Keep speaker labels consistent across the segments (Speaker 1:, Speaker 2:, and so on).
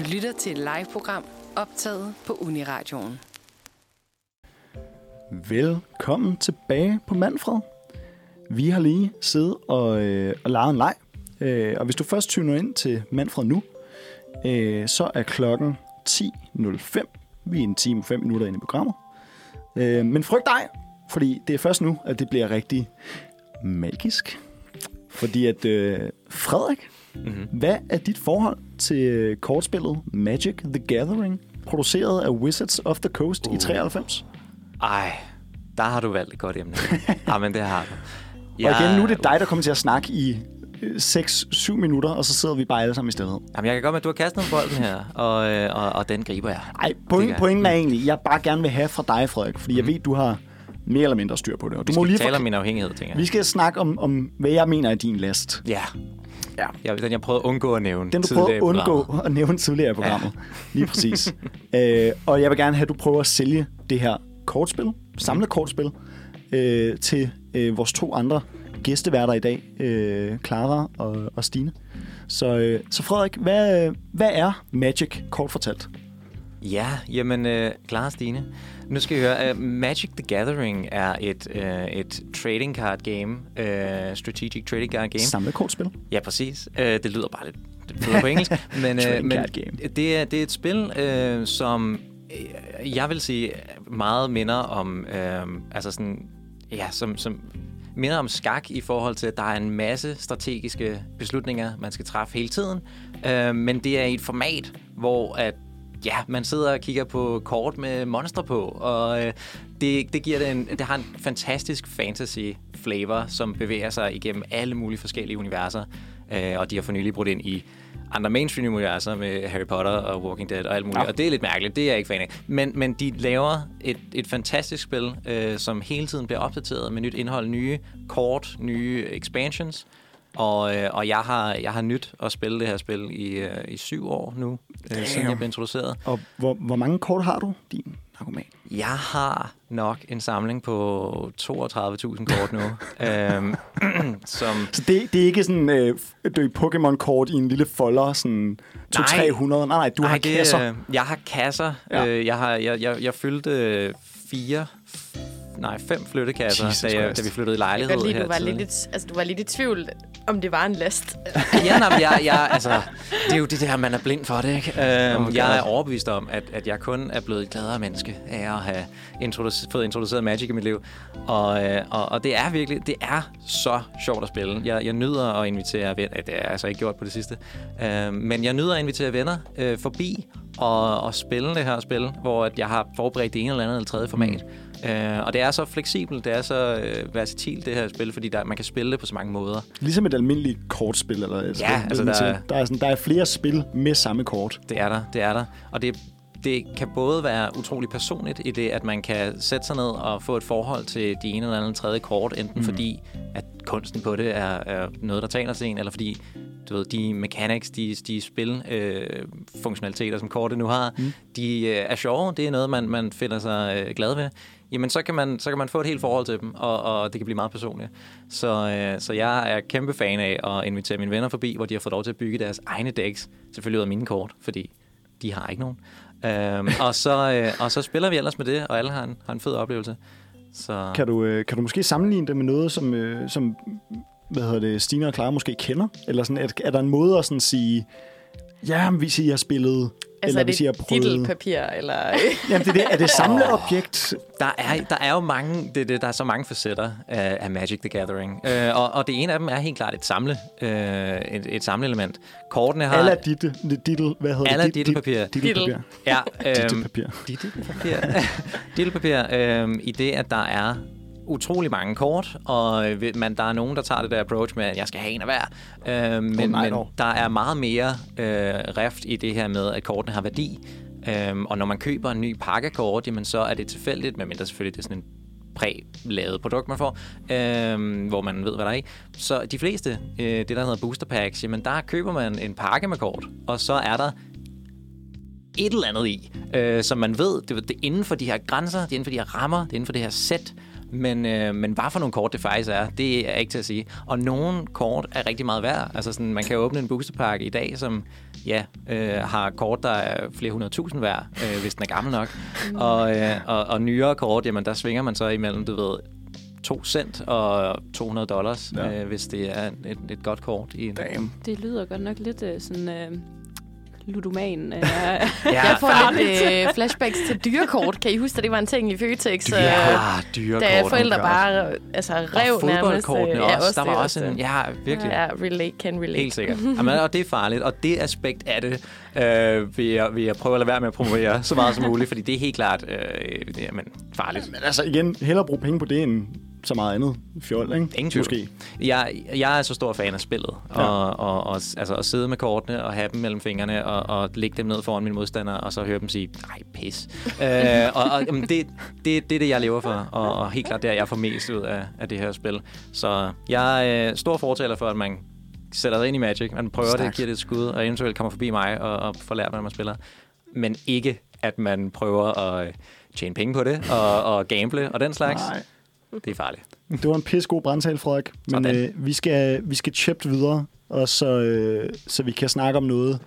Speaker 1: Du lytter til et live-program optaget på Uniradioen.
Speaker 2: Velkommen tilbage på Manfred. Vi har lige siddet og, øh, og leget en leg. Øh, og hvis du først tyner ind til Manfred nu, øh, så er klokken 10.05. Vi er en time og fem minutter inde i programmet. Øh, men frygt dig, fordi det er først nu, at det bliver rigtig magisk. Fordi at øh, Frederik, mm-hmm. hvad er dit forhold til kortspillet Magic the Gathering, produceret af Wizards of the Coast uh. i 93?
Speaker 3: Ej, der har du valgt et godt emne. Jamen, det har du.
Speaker 2: Ja, og igen, nu er det dig, der kommer til at snakke i 6-7 minutter, og så sidder vi bare alle sammen i stedet.
Speaker 3: Jamen, jeg kan godt med, at du har kastet en bolden her, og, øh, og, og den griber jeg.
Speaker 2: Nej, point, pointen er egentlig, jeg bare gerne vil have fra dig, Frederik, fordi mm. jeg mhm. ved, du har mere eller mindre styr på det. Og
Speaker 3: du vi må lige tale om min afhængighed, tænker jeg.
Speaker 2: Vi skal snakke om, om, hvad jeg mener er din last.
Speaker 3: Ja. Ja. ja. Den, jeg prøvede at undgå at nævne
Speaker 2: Den, du prøvede at undgå at nævne tidligere i programmet. Ja. Lige præcis. øh, og jeg vil gerne have, at du prøver at sælge det her kortspil, samlet kortspil, øh, til øh, vores to andre gæsteværter i dag, øh, Clara og, og Stine. Så, øh, så Frederik, hvad, hvad er Magic kort fortalt?
Speaker 3: Ja, jamen, øh, og Stine. Nu skal I høre, uh, Magic the Gathering er et, uh, et trading card game, uh, strategic trading card game.
Speaker 2: Samlet kortspil?
Speaker 3: Ja, præcis. Uh, det lyder bare lidt, lidt på engelsk. men, uh, men det, er, det er et spil, uh, som jeg vil sige meget minder om, uh, altså sådan, ja, som, som minder om skak i forhold til, at der er en masse strategiske beslutninger, man skal træffe hele tiden. Uh, men det er i et format, hvor at ja, man sidder og kigger på kort med monstre på, og øh, det, det, giver det, en, det har en fantastisk fantasy flavor, som bevæger sig igennem alle mulige forskellige universer, øh, og de har for nylig brudt ind i andre mainstream-universer med Harry Potter og Walking Dead og alt muligt, ja. og det er lidt mærkeligt, det er jeg ikke fan af. Men, men de laver et, et fantastisk spil, øh, som hele tiden bliver opdateret med nyt indhold, nye kort, nye expansions, og, øh, og jeg har jeg har nyt at spille det her spil i, øh, i syv år nu, øh, siden jeg blev introduceret.
Speaker 2: Og hvor, hvor mange kort har du, din narkoman?
Speaker 3: Jeg har nok en samling på 32.000 kort nu. øhm,
Speaker 2: som Så det, det er ikke sådan øh, Pokémon-kort i en lille folder, sådan 200-300? Nej, nej, du nej, har det, kasser. Øh,
Speaker 3: jeg har kasser. Ja. Øh, jeg, har, jeg, jeg, jeg fyldte fire nej, fem flyttekasser, da, jeg, da vi flyttede i lejlighed
Speaker 4: lige, her du var, lidt, i, altså, du var lidt i tvivl, om det var en last.
Speaker 3: ja, nej, jeg, jeg, altså, det er jo det der, man er blind for det, ikke? Uh, oh jeg er overbevist om, at, at jeg kun er blevet et gladere menneske af at have introduce, fået introduceret Magic i mit liv. Og, uh, og, og det er virkelig, det er så sjovt at spille. Jeg, jeg nyder at invitere venner, det er altså ikke gjort på det sidste, uh, men jeg nyder at invitere venner uh, forbi og, og spille det her spil, hvor jeg har forberedt det ene eller andet eller tredje format. Mm. Uh, og det er så fleksibelt, det er så uh, versatilt, det her spil, fordi der, man kan spille det på så mange måder.
Speaker 2: Ligesom et almindeligt kortspil? Eller ja, spil, altså der, er, der, er sådan, der er flere spil med samme kort.
Speaker 3: Det er der, det er der. Og det, det kan både være utrolig personligt i det, at man kan sætte sig ned og få et forhold til de ene eller anden tredje kort, enten mm. fordi, at kunsten på det er, er noget, der taler til en, eller fordi du ved, de mechanics, de, de spil-funktionaliteter, øh, som kortet nu har, mm. de øh, er sjove. Det er noget, man, man finder sig øh, glad ved jamen så kan, man, så kan man få et helt forhold til dem, og, og det kan blive meget personligt. Så, øh, så jeg er kæmpe fan af at invitere mine venner forbi, hvor de har fået lov til at bygge deres egne decks, selvfølgelig ud af mine kort, fordi de har ikke nogen. Øhm, og, så, øh, og så spiller vi ellers med det, og alle har en, har en fed oplevelse. Så...
Speaker 2: Kan, du, øh, kan du måske sammenligne det med noget, som, øh, som hvad hedder det, Stine og Clara måske kender? Eller sådan, er, er der en måde at sådan sige, ja, hvis I har spillet
Speaker 4: Altså eller er det prøvet... papir eller...
Speaker 2: Jamen, det er, det. er det samleobjekt?
Speaker 3: Oh, der, er, der er jo mange, det, det, der er så mange facetter af, af Magic the Gathering. Uh, og, og det ene af dem er helt klart et samle, uh, et, et samleelement. Kortene har...
Speaker 2: Alla ditte, ditte, hvad hedder
Speaker 3: Alla det? Ditte papir.
Speaker 2: Ditte papir.
Speaker 3: Ja. Um, papir. Ditte papir. ditte papir. Um, I det, at der er utrolig mange kort, og øh, man, der er nogen, der tager det der approach med, at jeg skal have en af hver. Øh, men, oh, nej, men der er meget mere øh, rift i det her med, at kortene har værdi. Øh, og når man køber en ny pakke kort, jamen, så er det tilfældigt, medmindre selvfølgelig det er sådan en præ-lavet produkt, man får, øh, hvor man ved, hvad der er i. Så de fleste, øh, det der hedder booster packs, jamen der køber man en pakke med kort, og så er der et eller andet i, øh, som man ved, det, det er inden for de her grænser, det er inden for de her rammer, det er inden for det her sæt, Men, øh, men hvad for nogle kort det faktisk er, det er ikke til at sige. Og nogle kort er rigtig meget værd. Altså sådan, man kan åbne en boosterpakke i dag, som ja, øh, har kort, der er flere hundrede tusind værd, øh, hvis den er gammel nok. Og, øh, og, og nyere kort, jamen der svinger man så imellem, du ved, 2 cent og 200 dollars, ja. øh, hvis det er et, et godt kort. I en
Speaker 5: Damn. Det lyder godt nok lidt øh, sådan... Øh ludoman. Øh,
Speaker 4: ja, jeg får lidt øh, flashbacks til dyrekort. Kan I huske, at det var en ting i Føtex?
Speaker 3: Dyre, ja, dyrekort.
Speaker 4: Da forældre bare altså, rev
Speaker 3: og
Speaker 4: nærmest.
Speaker 3: Og også. Ja, også. Der var også en... Ja, virkelig.
Speaker 4: Ja, relate can relate.
Speaker 3: Helt sikkert. Jamen, og det er farligt. Og det aspekt af det øh, vil, jeg, vil jeg prøve at lade være med at promovere så meget som muligt, fordi det er helt klart øh, det er, men, farligt.
Speaker 2: Men altså igen, hellere bruge penge på det, end så meget andet fjol, ikke?
Speaker 3: Ingen tvivl. Måske. Jeg, jeg er så stor fan af spillet. Ja. Og, og, og altså, at sidde med kortene og have dem mellem fingrene og, og lægge dem ned foran mine modstandere og så høre dem sige, nej, pis. øh, og og jamen, det, det, det er det, jeg lever for. Og, og helt klart, det er, jeg får mest ud af, af det her spil. Så jeg er stor fortaler for, at man sætter sig ind i Magic, man prøver Stærkt. det, giver det et skud, og eventuelt kommer forbi mig og, og får lært, hvordan man spiller. Men ikke, at man prøver at tjene penge på det og, og gamble og den slags. Nej. Det er farligt.
Speaker 2: Det var en pisse god brandtal, Frederik. Men øh, vi skal, vi skal chippe videre, og så, øh, så vi kan snakke om noget,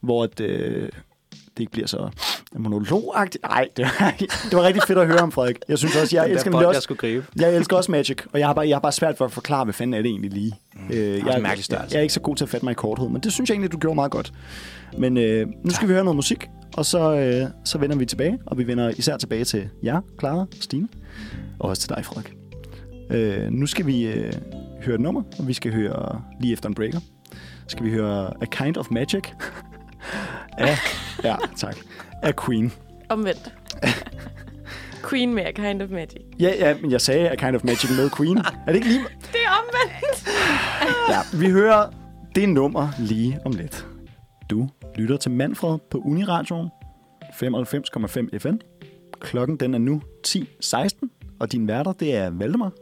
Speaker 2: hvor det, øh, det ikke bliver så monologagtigt. Nej, det var, det var rigtig fedt at høre om, Frederik. Jeg synes også, jeg elsker,
Speaker 3: bold,
Speaker 2: også,
Speaker 3: jeg, skulle gribe.
Speaker 2: jeg elsker også Magic, og jeg har, bare, jeg har bare svært for at forklare, hvad fanden er det egentlig lige.
Speaker 3: Mm. Øh, jeg, jeg, jeg,
Speaker 2: jeg, er ikke så god til at fatte mig i korthed, men det synes jeg egentlig, du gjorde meget godt. Men øh, nu skal vi høre noget musik, og så, øh, så vender vi tilbage, og vi vender især tilbage til jer, Clara, Stine og også til dig, Frederik. Øh, nu skal vi øh, høre et nummer, og vi skal høre lige efter en breaker. Skal vi høre A Kind of Magic af, ja, tak, af Queen.
Speaker 4: Omvendt. Queen med A Kind of Magic.
Speaker 2: Ja, ja, men jeg sagde A Kind of Magic med Queen. Er det ikke lige...
Speaker 4: Det er omvendt.
Speaker 2: ja, vi hører det nummer lige om lidt. Du lytter til Manfred på Uniradioen 95,5 FN. Klokken den er nu 10.16 og dine værter, det er Valdemar,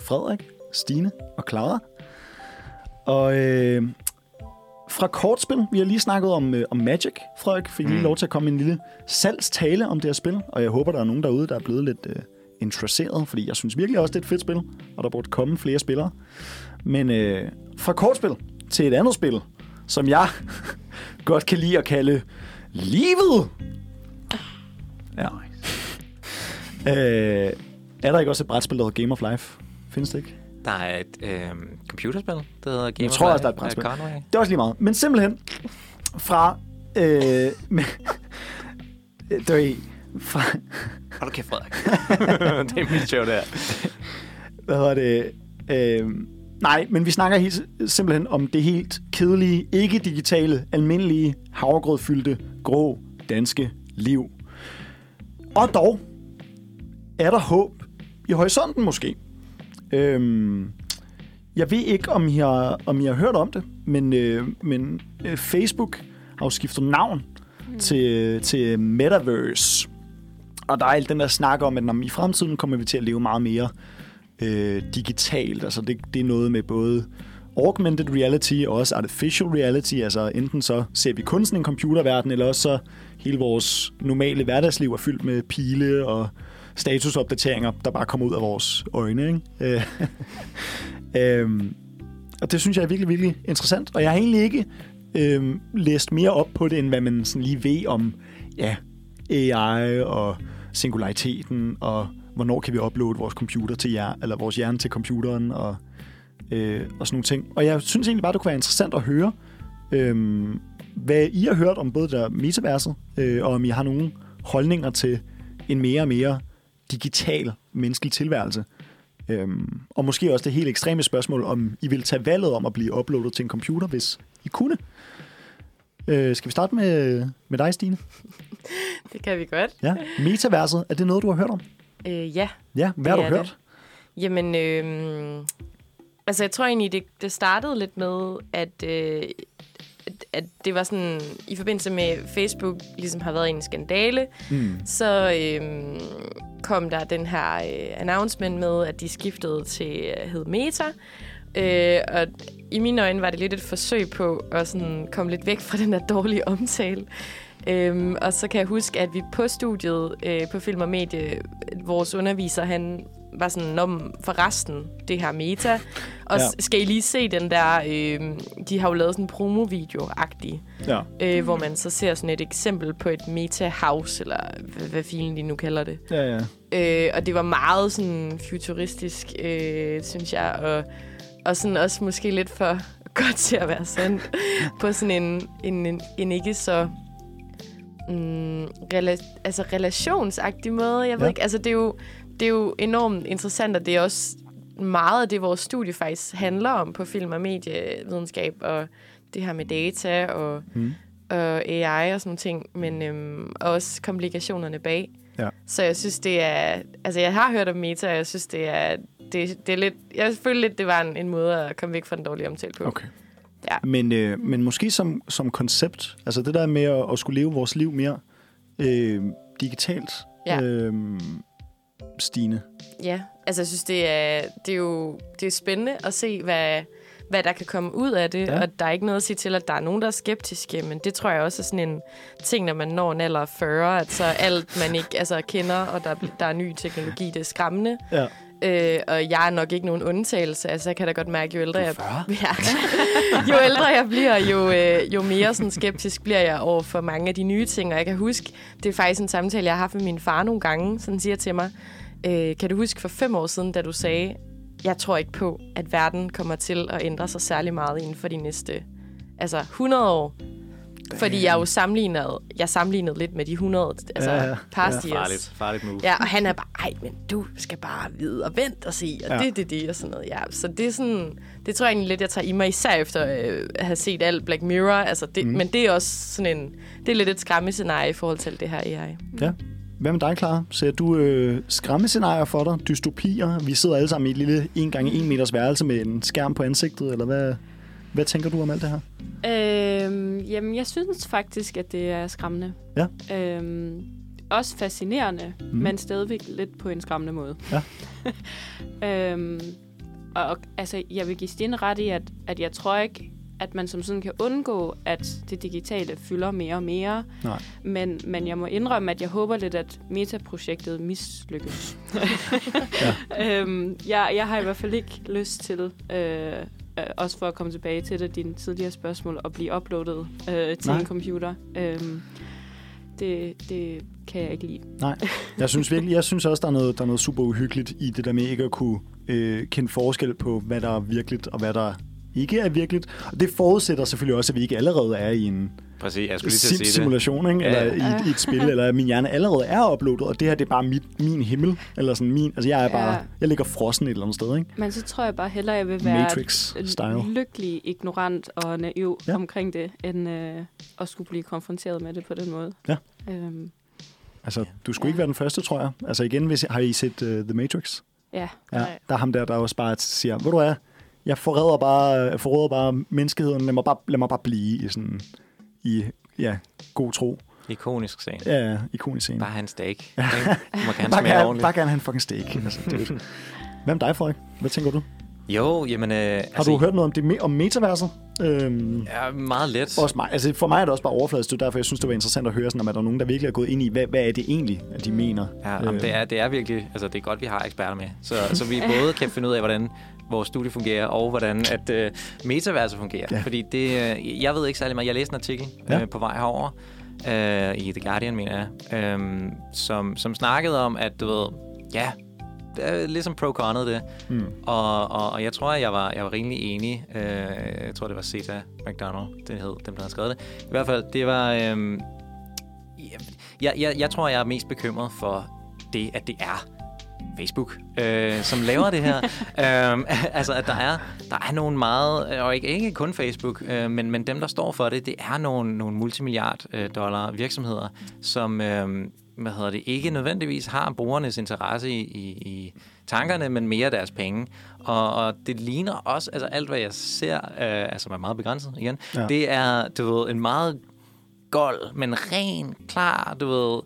Speaker 2: Frederik, Stine og Clara. Og øh, fra kortspil, vi har lige snakket om, øh, om Magic. Frederik fik lige mm. lov til at komme en lille salgstale om det her spil, og jeg håber, der er nogen derude, der er blevet lidt øh, interesseret, fordi jeg synes virkelig også, det er et fedt spil, og der burde komme flere spillere. Men øh, fra kortspil til et andet spil, som jeg godt kan lide at kalde livet. Ja. øh, er der ikke også et brætspil, der hedder Game of Life? Findes det ikke?
Speaker 3: Der er et øh, computerspil, der hedder Game
Speaker 2: jeg of tror Life. også, der er et brætspil. Det er også lige meget. Men simpelthen fra... Øh, med, det var i... Fra...
Speaker 3: Hold kæft, Frederik. det er mit show, der.
Speaker 2: Hvad hedder det? Øh, nej, men vi snakker helt, simpelthen om det helt kedelige, ikke-digitale, almindelige, havregrødfyldte, grå, danske liv. Og dog er der håb i horisonten måske. Øhm, jeg ved ikke, om I har, om I har hørt om det, men, øh, men øh, Facebook har jo skiftet navn mm. til, til Metaverse. Og der er alt den der snak om, at når, i fremtiden kommer vi til at leve meget mere øh, digitalt. Altså det, det er noget med både augmented reality og også artificial reality. Altså enten så ser vi kun sådan en computerverden, eller også så hele vores normale hverdagsliv er fyldt med pile og statusopdateringer, der bare kommer ud af vores øjne. Ikke? Øh, øhm, og det synes jeg er virkelig, virkelig interessant. Og jeg har egentlig ikke øhm, læst mere op på det, end hvad man sådan lige ved om ja, AI og singulariteten, og hvornår kan vi uploade vores computer til jer, eller vores hjerne til computeren, og, øh, og sådan nogle ting. Og jeg synes egentlig bare, det kunne være interessant at høre, øh, hvad I har hørt om både der metaverset, øh, og om I har nogle holdninger til en mere og mere digital menneskelig tilværelse. Øhm, og måske også det helt ekstreme spørgsmål, om I vil tage valget om at blive uploadet til en computer, hvis I kunne. Øh, skal vi starte med, med dig, Stine?
Speaker 4: det kan vi godt.
Speaker 2: Ja. Metaverset, er det noget, du har hørt om?
Speaker 4: Øh, ja.
Speaker 2: Ja, hvad har du hørt? Det.
Speaker 4: Jamen, øh, altså jeg tror egentlig, det, det startede lidt med, at øh, at det var sådan, i forbindelse med Facebook ligesom har været en skandale, mm. så øhm, kom der den her øh, announcement med, at de skiftede til øh, hed Meta. Øh, og i mine øjne var det lidt et forsøg på at sådan komme lidt væk fra den der dårlige omtale. Øhm, og så kan jeg huske, at vi på studiet øh, på Film og Medie, vores underviser, han var sådan, om for resten, det her meta. Og ja. skal I lige se den der, øh, de har jo lavet sådan en promo-video-agtig,
Speaker 2: Ja.
Speaker 4: øh, hvor man så ser sådan et eksempel på et meta-house, eller hvad, hvad filen de nu kalder det.
Speaker 2: Ja, ja.
Speaker 4: Øh, og det var meget sådan futuristisk, øh, synes jeg, og, og sådan også måske lidt for godt til at være sandt, på sådan en, en, en, en ikke så mm, rela- altså relationsagtig måde. Jeg ved
Speaker 2: Ja.
Speaker 4: ikke, altså det er, jo, det er jo enormt interessant, og det er også meget af det, vores studie faktisk handler om på film- og medievidenskab, og det her med data og,
Speaker 2: Mm.
Speaker 4: og AI og sådan nogle ting, men øhm, også komplikationerne bag.
Speaker 2: Ja.
Speaker 4: Så jeg synes, det er... Altså, jeg har hørt om meta, og jeg synes, det er... Det, det er lidt, jeg føler lidt, det var en, en måde at komme væk fra den dårlige omtale på.
Speaker 2: Okay.
Speaker 4: Ja.
Speaker 2: Men, øh, men måske som, som koncept, altså det der med at, at skulle leve vores liv mere øh, digitalt,
Speaker 4: Ja.
Speaker 2: øh, Stine.
Speaker 4: Ja, altså jeg synes, det er, det er jo det er spændende at se, hvad, hvad der kan komme ud af det.
Speaker 2: Ja.
Speaker 4: Og der er ikke noget at sige til, at der er nogen, der er skeptiske, men det tror jeg også er sådan en ting, når man når en alder af 40, at så alt, man ikke altså, kender, og der, der er ny teknologi, det er skræmmende.
Speaker 2: Ja.
Speaker 4: Øh, og jeg er nok ikke nogen undtagelse. Altså, jeg kan da godt mærke, jo ældre jeg,
Speaker 2: 40?
Speaker 4: ja, jo ældre jeg bliver, jo, øh, jo mere sådan skeptisk bliver jeg over for mange af de nye ting. Og jeg kan huske, det er faktisk en samtale, jeg har haft med min far nogle gange, sådan siger til mig, øh, kan du huske for fem år siden, da du sagde, jeg tror ikke på, at verden kommer til at ændre sig særlig meget inden for de næste altså 100 år. Fordi jeg jo sammenlignede, jeg sammenlignede lidt med de 100 altså
Speaker 2: Ja,
Speaker 4: ja, past
Speaker 2: Ja.
Speaker 4: years.
Speaker 3: Farligt, farligt move.
Speaker 4: Ja, og han er bare, ej, men du skal bare vide og vente og se, og
Speaker 2: Ja.
Speaker 4: det, det, det, og sådan noget. Ja, så det er sådan, det tror jeg egentlig lidt, jeg tager i mig, især efter øh, at have set alt Black Mirror. Altså det, mm. Men det er også sådan en, det er lidt et skræmmescenarie i forhold til det her AI.
Speaker 2: Ja. Hvad med dig, Clara? Ser du øh, skræmmescenarier for dig? Dystopier? Vi sidder alle sammen i et lille 1 gange 1 meters værelse med en skærm på ansigtet, eller hvad, hvad tænker du om alt det her?
Speaker 5: Øhm, jamen, jeg synes faktisk, at det er skræmmende.
Speaker 2: Ja.
Speaker 5: Øhm, også fascinerende,
Speaker 2: Mm.
Speaker 5: men stadigvæk lidt på en skræmmende måde.
Speaker 2: Ja.
Speaker 5: øhm, og, og altså, jeg vil give Stine ret i, at, at jeg tror ikke, at man som sådan kan undgå, at det digitale fylder mere og mere.
Speaker 2: Nej.
Speaker 5: Men, men jeg må indrømme, at jeg håber lidt, at metaprojektet mislykkes.
Speaker 2: ja.
Speaker 5: øhm, jeg, jeg har i hvert fald ikke lyst til, øh, øh, også for at komme tilbage til det, dine tidligere spørgsmål, at blive uploadet øh, til
Speaker 2: Nej.
Speaker 5: en computer. Øhm, det, det kan jeg ikke lide.
Speaker 2: Nej, jeg synes virkelig, jeg synes også, der er noget, der er noget super uhyggeligt i det der med ikke at kunne øh, kende forskel på, hvad der er virkeligt og hvad der ikke er virkeligt. Og det forudsætter selvfølgelig også, at vi ikke allerede er i en
Speaker 3: Præcis, jeg skulle lige til at sige det.
Speaker 2: simulation, ikke?
Speaker 3: Ja,
Speaker 2: eller
Speaker 3: ja.
Speaker 2: i, et, i et spil, eller min hjerne allerede er uploadet, og det her det er bare mit, min himmel. Eller sådan min, altså jeg er bare,
Speaker 5: Ja.
Speaker 2: jeg ligger frossen et eller andet sted, ikke?
Speaker 5: Men så tror jeg bare hellere, jeg vil være
Speaker 2: Matrix-style.
Speaker 5: lykkelig, ignorant og naiv
Speaker 2: Ja.
Speaker 5: ja. omkring det, end øh, at skulle blive konfronteret med det på den måde.
Speaker 2: Ja.
Speaker 5: Øhm,
Speaker 2: Altså, du skulle ikke være den første, tror jeg. Altså igen, hvis, har I set uh, The Matrix?
Speaker 5: ja.
Speaker 2: Ja, der er ham der, der også bare siger, ved du hvad, jeg forræder bare, jeg forråder bare menneskeheden, lad mig bare, lad mig bare blive i sådan, i, ja, god tro.
Speaker 3: Ikonisk scene.
Speaker 2: Ja, ja, ikonisk scene.
Speaker 3: Bare hans steak. Du må gerne
Speaker 2: bare, gerne,
Speaker 3: ordentligt.
Speaker 2: bare gerne have en fucking steak. altså. Hvad med dig, Frederik? Hvad tænker du?
Speaker 3: Jo, jamen... Øh,
Speaker 2: Har
Speaker 3: altså,
Speaker 2: du hørt noget om det om metaverset? Øhm,
Speaker 3: Ja, meget let.
Speaker 2: også mig. Altså, for mig er det også bare overfladisk. Det er derfor, jeg synes, det var interessant at høre, sådan, om er der nogen, der virkelig er gået ind i, hvad, hvad er det egentlig, at de mener?
Speaker 3: Ja, jamen, det, er, det er virkelig... Altså, det er godt, vi har eksperter med. Så, så vi både kan finde ud af, hvordan vores studie fungerer, og hvordan at øh, metaverset fungerer.
Speaker 2: Ja.
Speaker 3: Fordi det... Øh, jeg ved ikke særlig meget. Jeg læste en artikel
Speaker 2: Ja.
Speaker 3: øh, på vej herover øh, i The Guardian, mener jeg, øh, som, som snakkede om, at du ved... Ja, det er ligesom pro-conet det.
Speaker 2: Mm.
Speaker 3: Og, og, og jeg tror, at jeg var, jeg var rimelig enig. Øh, jeg tror, det var Zeta McDonald, det hed, dem, der havde skrevet det. I hvert fald, det var... Øh, jeg, jeg, jeg tror, jeg er mest bekymret for det, at det er Facebook, øh, som laver det her. øhm, altså, at der er, der er nogle meget, og ikke, ikke kun Facebook, øh, men, men dem, der står for det, det er nogle, nogle multimilliard øh, dollar virksomheder, som øh, hvad hedder det, ikke nødvendigvis har brugernes interesse i, i, i tankerne, men mere deres penge. Og, og det ligner også, altså alt, hvad jeg ser, øh, altså er meget begrænset igen,
Speaker 2: Ja.
Speaker 3: ja. det er, du ved, en meget gold, men ren, klar, du ved,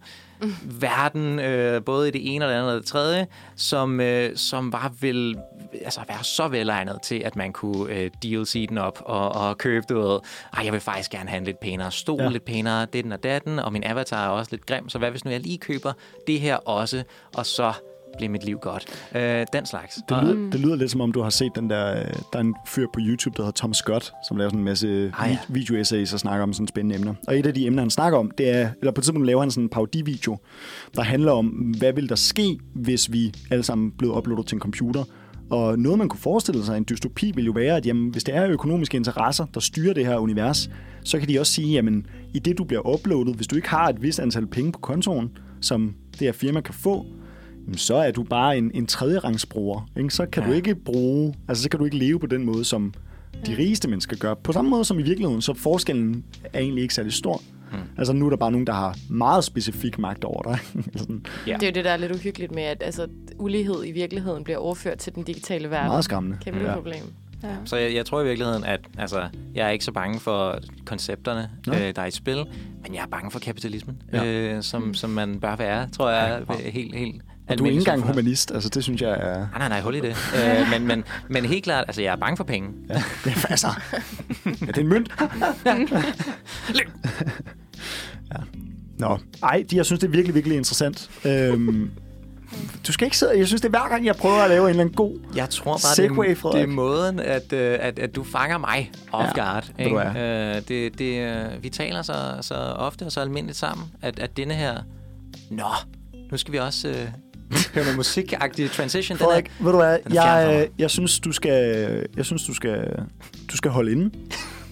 Speaker 3: verden, øh, både i det ene og det andet og det tredje, som, øh, som bare vil altså, være så velegnet til, at man kunne øh, DLC den op og, og købe, du ved, ej, jeg vil faktisk gerne have en lidt pænere stol,
Speaker 2: Ja.
Speaker 3: lidt pænere den og datten, og min avatar er også lidt grim, så hvad hvis nu jeg lige køber det her også, og så bliver mit liv godt. Øh, den slags.
Speaker 2: Det lyder, det lyder lidt som om, du har set den der... Øh, der er en fyr på YouTube, der hedder Tom Scott, som laver sådan en masse ah, ja. video-essays og snakker om sådan spændende emner. Og et af de emner, han snakker om, det er... Eller på et tidspunkt laver han sådan en parodi-video, der handler om, hvad vil der ske, hvis vi alle sammen blev uploadet til en computer, og noget, man kunne forestille sig, en dystopi, vil jo være, at jamen, hvis det er økonomiske interesser, der styrer det her univers, så kan de også sige, jamen, i det, du bliver uploadet, hvis du ikke har et vist antal penge på kontoen, som det her firma kan få, så er du bare en, en tredje rangsbruger. Ikke? Så kan ja. du ikke bruge, altså så kan du ikke leve på den måde, som de rigeste mennesker gør. På samme måde som i virkeligheden, så forskellen er egentlig ikke særlig stor. Mm. Altså nu er der bare nogen, der har meget specifik magt over dig.
Speaker 4: sådan. Ja. Det er jo det, der er lidt uhyggeligt med, at altså, ulighed i virkeligheden bliver overført til den digitale verden.
Speaker 2: Meget skræmmende.
Speaker 4: Kæmpe ja. problem.
Speaker 3: Ja. Så jeg, jeg tror i virkeligheden, at altså, jeg er ikke så bange for koncepterne, øh, der er i spil, men jeg er bange for kapitalismen, ja. øh, som, mm. som man bør være, tror jeg, ja. helt, helt
Speaker 2: og du er ikke engang humanist, altså det synes jeg er...
Speaker 3: Nej, nej, nej, hold i det. øh, men, men, men helt klart, altså jeg er bange for penge.
Speaker 2: Ja, det er altså... ja, det er en mønt. ja. Nå, ej, jeg synes, det er virkelig, virkelig interessant. Øhm, du skal ikke sidde... Jeg synes, det er hver gang, jeg prøver at lave en eller anden god
Speaker 3: Jeg tror bare, segway, det, er, det er måden, at, øh, at, at du fanger mig off ja, guard. Ikke? Du er. Øh, det, det, øh, vi taler så, så ofte og så almindeligt sammen, at, at denne her... Nå, nu skal vi også... Øh, høre noget musikagtig transition.
Speaker 2: Frederik, den er, ved du hvad, jeg, jeg, synes, du skal, jeg synes, du skal, du skal holde inde.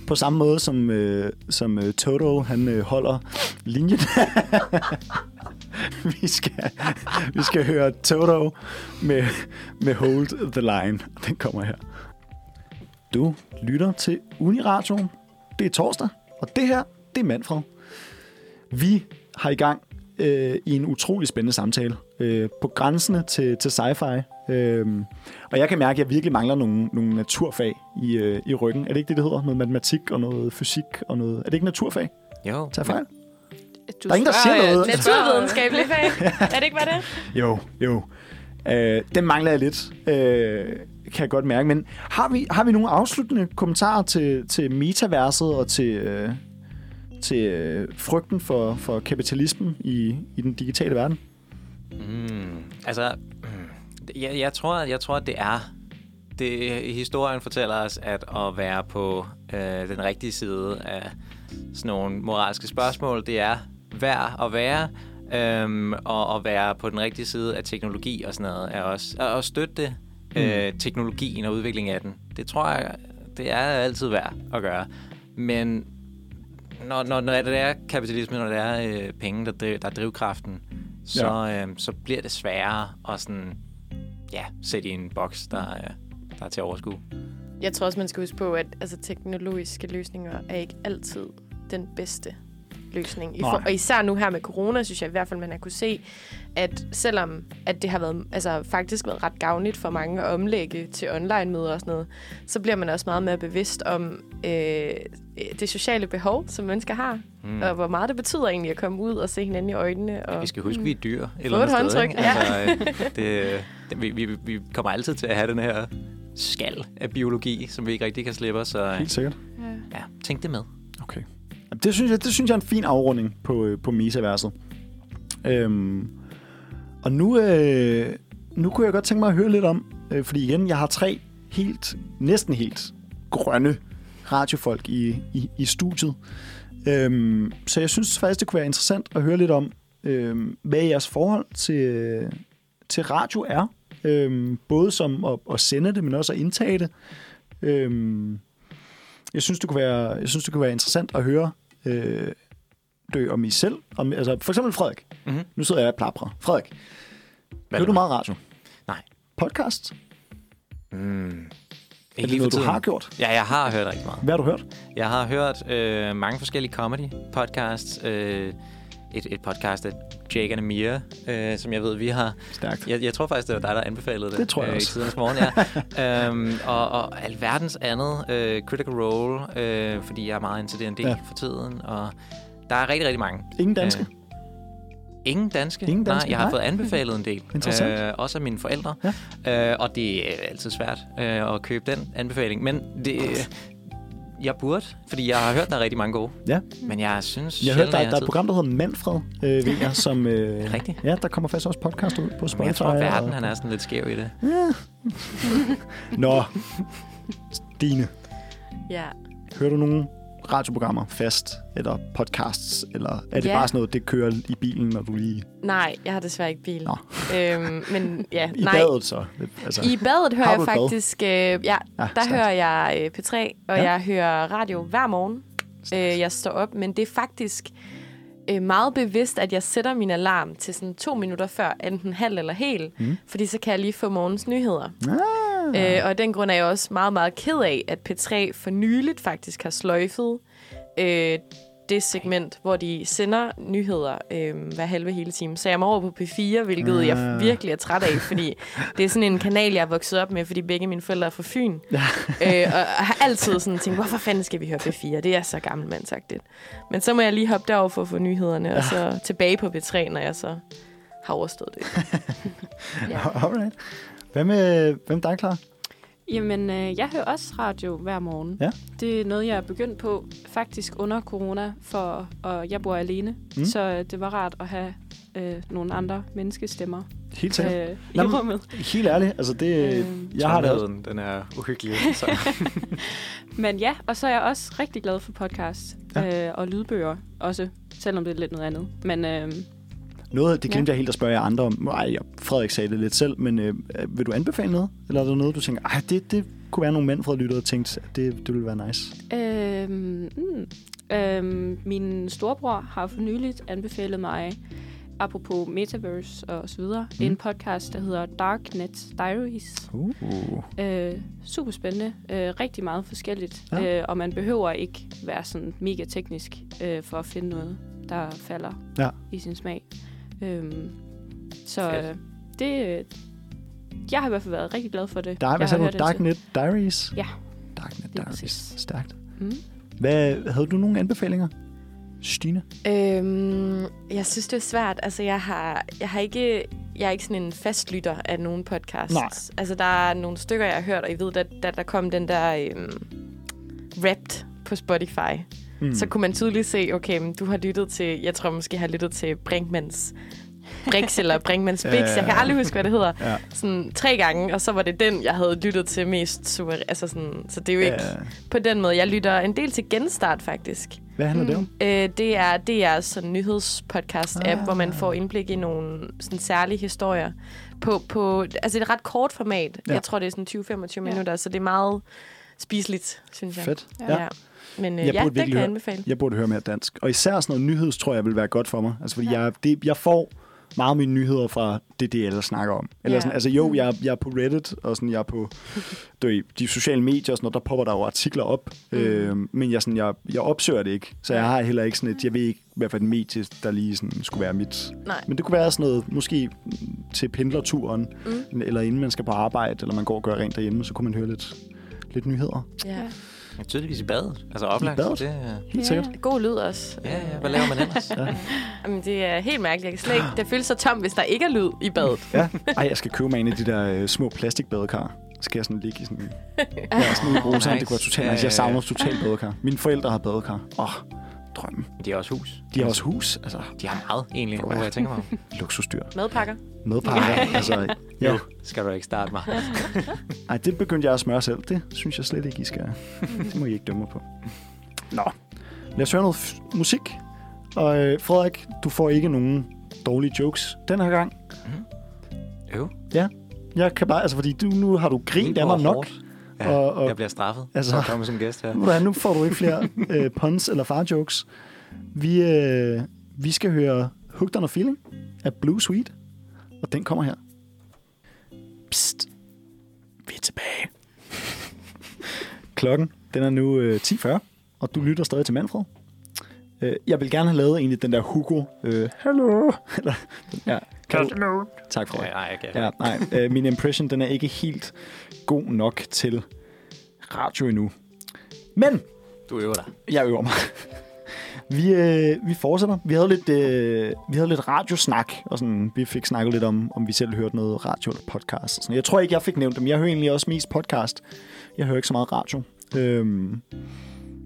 Speaker 2: På samme måde som, øh, som øh, Toto, han øh, holder linjen. vi, skal, vi skal høre Toto med, med Hold the Line. Den kommer her. Du lytter til Uniradio. Det er torsdag, og det her, det er Manfred. Vi har i gang øh, i en utrolig spændende samtale. Øh, på grænsene til, til sci-fi. Øh, og jeg kan mærke, at jeg virkelig mangler nogle, nogle naturfag i, øh, i ryggen. Er det ikke det, det hedder? Noget matematik og noget fysik og noget... Er det ikke naturfag?
Speaker 3: Jo.
Speaker 2: Tag fejl? Du der er ingen, der siger noget.
Speaker 4: Naturvidenskabelige fag. er det ikke bare det?
Speaker 2: Jo, jo. Øh, den mangler jeg lidt, øh, kan jeg godt mærke. Men har vi, har vi nogle afsluttende kommentarer til, til metaverset og til, øh, til øh, frygten for, for kapitalismen i, i den digitale verden?
Speaker 3: Mm, altså, jeg, jeg, tror, jeg tror, at det er... Det, historien fortæller os, at at være på øh, den rigtige side af sådan nogle moralske spørgsmål, det er værd at være, øhm, og at være på den rigtige side af teknologi og sådan noget, er også at støtte mm. øh, teknologien og udviklingen af den. Det tror jeg, det er altid værd at gøre. Men når, når, når det er kapitalisme, når det er øh, penge, der, driv, der er drivkraften, så, ja. øh, så bliver det sværere at sådan, ja, sætte i en boks, der, øh, der er til at overskue.
Speaker 4: Jeg tror også, man skal huske på, at altså, teknologiske løsninger er ikke altid den bedste løsning. I for, og især nu her med corona, synes jeg i hvert fald, man har kunne se, at selvom at det har været, altså, faktisk været ret gavnligt for mange at omlægge til online-møder og sådan noget, så bliver man også meget mere bevidst om øh, det sociale behov, som mennesker har. Mm. Og hvor meget det betyder egentlig at komme ud og se hinanden i øjnene. Og,
Speaker 3: ja, vi skal huske, mm. vi er dyr.
Speaker 4: Eller et håndtryk,
Speaker 3: ja. Altså, øh, det, det, vi, vi, vi kommer altid til at have den her skal af biologi, som vi ikke rigtig kan slippe. Så,
Speaker 2: Helt sikkert.
Speaker 3: Ja, tænk det med.
Speaker 2: Okay. Det synes jeg, det synes jeg er en fin afrunding på, øh, på Mesa-verset. Øhm, og nu, øh, nu kunne jeg godt tænke mig at høre lidt om, øh, fordi igen, jeg har tre helt, næsten helt grønne radiofolk i, i, i studiet. Øhm, så jeg synes faktisk, det kunne være interessant at høre lidt om, øhm, hvad jeres forhold til, til radio er. Øhm, både som at, at sende det, men også at indtage det. Øhm, jeg synes, det kunne være, jeg synes, det kunne være interessant at høre øh, dø om I selv. Om, altså, for eksempel Frederik. Mm-hmm. Nu sidder jeg og plaprer. Frederik, hører du meget radio?
Speaker 3: Nej.
Speaker 2: Podcast?
Speaker 3: Mm.
Speaker 2: Er det noget, du har gjort?
Speaker 3: Ja, jeg har hørt rigtig meget.
Speaker 2: Hvad har du hørt?
Speaker 3: Jeg har hørt øh, mange forskellige comedy-podcasts. Øh, et, et podcast af Jake and Amir, øh, som jeg ved, vi har...
Speaker 2: Stærkt.
Speaker 3: Jeg, jeg tror faktisk, det var dig, der anbefalede det.
Speaker 2: Det tror jeg
Speaker 3: øh,
Speaker 2: også.
Speaker 3: I tidens morgen, ja. øhm, og, og alverdens andet. Øh, Critical Role, øh, fordi jeg er meget til D&D ja. for tiden. Og der er rigtig, rigtig mange.
Speaker 2: Ingen danske? Øh,
Speaker 3: Ingen danske?
Speaker 2: Ingen danske?
Speaker 3: Nej, jeg har Nej. fået anbefalet en del.
Speaker 2: Interessant.
Speaker 3: Øh, også af mine forældre. Ja. Øh, og det er altid svært øh, at købe den anbefaling. Men det, jeg burde, fordi jeg har hørt, der er rigtig mange gode.
Speaker 2: Ja.
Speaker 3: Men jeg synes
Speaker 2: Jeg har hørt, der, der er et program, der hedder Manfred, øh, ved jeg, som... Øh,
Speaker 3: Rigtigt?
Speaker 2: Ja, der kommer faktisk også podcast ud på Spotify.
Speaker 3: Men jeg tror, at verden
Speaker 2: og,
Speaker 3: han er sådan lidt skæv i det.
Speaker 2: Ja. Nå, Stine,
Speaker 4: Ja.
Speaker 2: hører du nogle radioprogrammer fast, eller podcasts, eller er det
Speaker 4: Ja.
Speaker 2: bare sådan noget, det kører i bilen, når du lige...
Speaker 4: Nej, jeg har desværre ikke bil.
Speaker 2: Nå.
Speaker 4: Øhm, men ja,
Speaker 2: I
Speaker 4: nej.
Speaker 2: badet så? Altså,
Speaker 4: I badet hører jeg faktisk... Øh, ja,
Speaker 2: Ja,
Speaker 4: der
Speaker 2: stærkt.
Speaker 4: hører jeg øh, P3, og
Speaker 2: Ja.
Speaker 4: jeg hører radio hver morgen. Øh, jeg står op, men det er faktisk øh, meget bevidst, at jeg sætter min alarm til sådan to minutter før, enten halv eller hel,
Speaker 2: Mm.
Speaker 4: fordi så kan jeg lige få morgens nyheder.
Speaker 2: Ah.
Speaker 4: Øh, og af den grund er jeg også meget, meget ked af, at P3 for nyligt faktisk har sløjfet øh, det segment, hvor de sender nyheder øh, hver halve hele time. Så jeg må over på P4, hvilket jeg
Speaker 2: Ah.
Speaker 4: virkelig er træt af, fordi det er sådan en kanal, jeg er vokset op med, fordi begge mine forældre er fra Fyn. Øh, og har altid sådan tænkt, hvorfor fanden skal vi høre P4? Det er så gammelmandsagtigt. Men så må jeg lige hoppe derover for at få nyhederne, og så tilbage på P3, når jeg så har overstået det. ja.
Speaker 2: Alright. Hvad med, hvem dig, klar?
Speaker 5: Jamen, øh, jeg hører også radio hver morgen.
Speaker 2: Ja.
Speaker 5: Det er noget, jeg er begyndt på faktisk under corona, for og jeg bor alene.
Speaker 2: Mm.
Speaker 5: Så øh, det var rart at have øh, nogle andre menneskestemmer
Speaker 2: Helt sikkert.
Speaker 5: øh, i
Speaker 2: Nå, men-
Speaker 5: rummet.
Speaker 2: Helt ærligt, altså det...
Speaker 5: Øhm,
Speaker 2: jeg har det også.
Speaker 3: Den er uhyggelig. Så.
Speaker 5: Men ja, og så er jeg også rigtig glad for podcast
Speaker 2: Ja.
Speaker 5: øh, og lydbøger også, selvom det er lidt noget andet. Men øh,
Speaker 2: Noget, det glemte jeg helt at spørge jer andre om. Ej, jeg- Frederik sagde det lidt selv, men øh, vil du anbefale noget? Eller er der noget, du tænker, ej, det, det kunne være nogle mænd fra lyttere, der tænkte, at det, det ville være nice?
Speaker 5: øh, mm, øh, min storebror har for nyligt anbefalet mig, apropos Metaverse og så videre,
Speaker 2: Mm.
Speaker 5: en podcast, der hedder Darknet Diaries.
Speaker 2: Uh.
Speaker 5: Øh, super spændende. Øh, rigtig meget forskelligt.
Speaker 2: Ja.
Speaker 5: Ja. Øh, og man behøver ikke være sådan mega teknisk øh, for at finde noget, der falder
Speaker 2: Ja.
Speaker 5: i sin smag. Øhm, så øh, det... øh, Jeg har i hvert fald været rigtig glad for det.
Speaker 2: Der er, hvad sagde du? Darknet Diaries?
Speaker 5: Ja.
Speaker 2: Darknet Diaries.
Speaker 5: præcis.
Speaker 2: Stærkt.
Speaker 5: Mm.
Speaker 2: Hvad, havde du nogle anbefalinger? Stine?
Speaker 4: Øhm, jeg synes, det er svært. Altså, jeg har, jeg har ikke... Jeg er ikke sådan en fastlytter af nogen podcasts.
Speaker 2: Nej.
Speaker 4: Altså, der er nogle stykker, jeg har hørt, og jeg ved, da, da der kom den der øhm, Wrapped på Spotify,
Speaker 2: Mm.
Speaker 4: mm. så kunne man tydeligt se, okay, men du har lyttet til... Jeg tror måske, jeg har lyttet til Brinkmans Brix eller Brinkmans Bix. Jeg kan aldrig huske, hvad det hedder.
Speaker 2: Ja.
Speaker 4: Sådan tre gange, og så var det den, jeg havde lyttet til mest. Super, altså sådan, så det er jo ikke
Speaker 2: Ja.
Speaker 4: på den måde. Jeg lytter en del til Genstart, faktisk.
Speaker 2: Hvad handler det om?
Speaker 4: Øh, det er det er sådan en nyhedspodcast-app,
Speaker 2: Ah.
Speaker 4: hvor man får indblik i nogle sådan særlige historier. På, på, altså det er et ret kort format.
Speaker 2: Ja.
Speaker 4: Ja. Jeg tror, det er sådan 20-25 minutter, så det er meget spiseligt, synes jeg.
Speaker 2: Fedt.
Speaker 5: Ja.
Speaker 4: Ja. Men øh,
Speaker 2: Jeg
Speaker 4: ja,
Speaker 2: burde
Speaker 4: det kan jeg anbefale.
Speaker 2: Jeg burde høre mere dansk. Og især sådan noget nyheds, tror jeg, vil være godt for mig. Altså, fordi jeg, det, jeg får meget af mine nyheder fra det, det jeg snakker om. Eller
Speaker 4: Ja.
Speaker 2: sådan, altså jo, jeg, jeg er på Reddit, og sådan, jeg er på du de sociale medier, og sådan der popper der jo artikler op. Mm. Øh, men jeg, sådan, jeg, jeg opsøger det ikke. Så jeg har heller ikke sådan et, jeg ved ikke, hvad for et medie, der lige sådan, skulle være mit.
Speaker 4: Nej.
Speaker 2: Men det kunne være sådan noget, måske mm, til pendlerturen, mm. eller inden man skal på arbejde, eller man går og gør rent derhjemme, så kunne man høre lidt, lidt nyheder.
Speaker 4: Ja.
Speaker 5: Ja.
Speaker 3: Ja, tydeligvis i badet. Altså oplagt.
Speaker 2: badet?
Speaker 3: Det, er-
Speaker 2: Helt sikkert.
Speaker 4: God lyd også.
Speaker 3: ja, ja, hvad laver man ellers?
Speaker 2: Ja.
Speaker 4: Jamen, det er helt mærkeligt. Jeg kan slet ikke, det føles så tom, hvis der ikke er lyd i badet.
Speaker 2: Ja. Ej, jeg skal købe mig en af de der øh, små plastikbadekar. Skal jeg sådan ligge i sådan... Ja, sådan en rosa.
Speaker 3: Nice.
Speaker 2: Det kunne være totalt
Speaker 3: Ja,
Speaker 2: nice.
Speaker 3: ja,
Speaker 2: Jeg savner
Speaker 3: ja.
Speaker 2: totalt badekar. Mine forældre har badekar. Åh, oh, drømmen.
Speaker 3: De har også hus.
Speaker 2: De har også hus. Altså,
Speaker 3: De har meget, egentlig, hvor
Speaker 2: jeg.
Speaker 3: tænker mig om.
Speaker 2: luksusdyr.
Speaker 4: Madpakker.
Speaker 2: Medpakker. altså, ja.
Speaker 3: Jo, skal du ikke starte mig.
Speaker 2: Ej, det begyndte jeg at smøre selv. Det synes jeg slet ikke, I skal. Det må I ikke dømme mig på. Nå, lad os høre noget f- musik. Og øh, Frederik, du får ikke nogen dårlige jokes den her gang.
Speaker 3: Jo.
Speaker 2: Jeg kan bare, altså fordi du, nu har du grint af mig nok.
Speaker 3: Ja,
Speaker 2: Og- og-
Speaker 3: jeg bliver straffet
Speaker 2: Altså-
Speaker 3: for at komme som gæst her.
Speaker 2: Hvad, nu får du ikke flere øh, puns eller far-jokes. Vi, øh, vi skal høre Hooked on a Feeling af Blue Sweet, og den kommer her. Psst. Vi er tilbage. Klokken, den er nu øh, 10.40, og du lytter stadig til Manfred. Øh, jeg vil gerne have lavet egentlig den der Hugo. Øh, Hello. Eller, ja, kan du, tak,
Speaker 3: nej, jeg kan.
Speaker 2: Ja, nej, øh, min impression, den er ikke helt god nok til radio endnu. Men
Speaker 3: Du øver dig.
Speaker 2: jeg øver mig. Vi, øh, vi fortsætter. Vi havde lidt, øh, vi havde lidt radiosnak, og sådan, vi fik snakket lidt om, om vi selv hørte noget radio eller podcast. Og sådan. Jeg tror ikke, jeg fik nævnt dem. Jeg hører egentlig også mest podcast. Jeg hører ikke så meget radio. Øhm,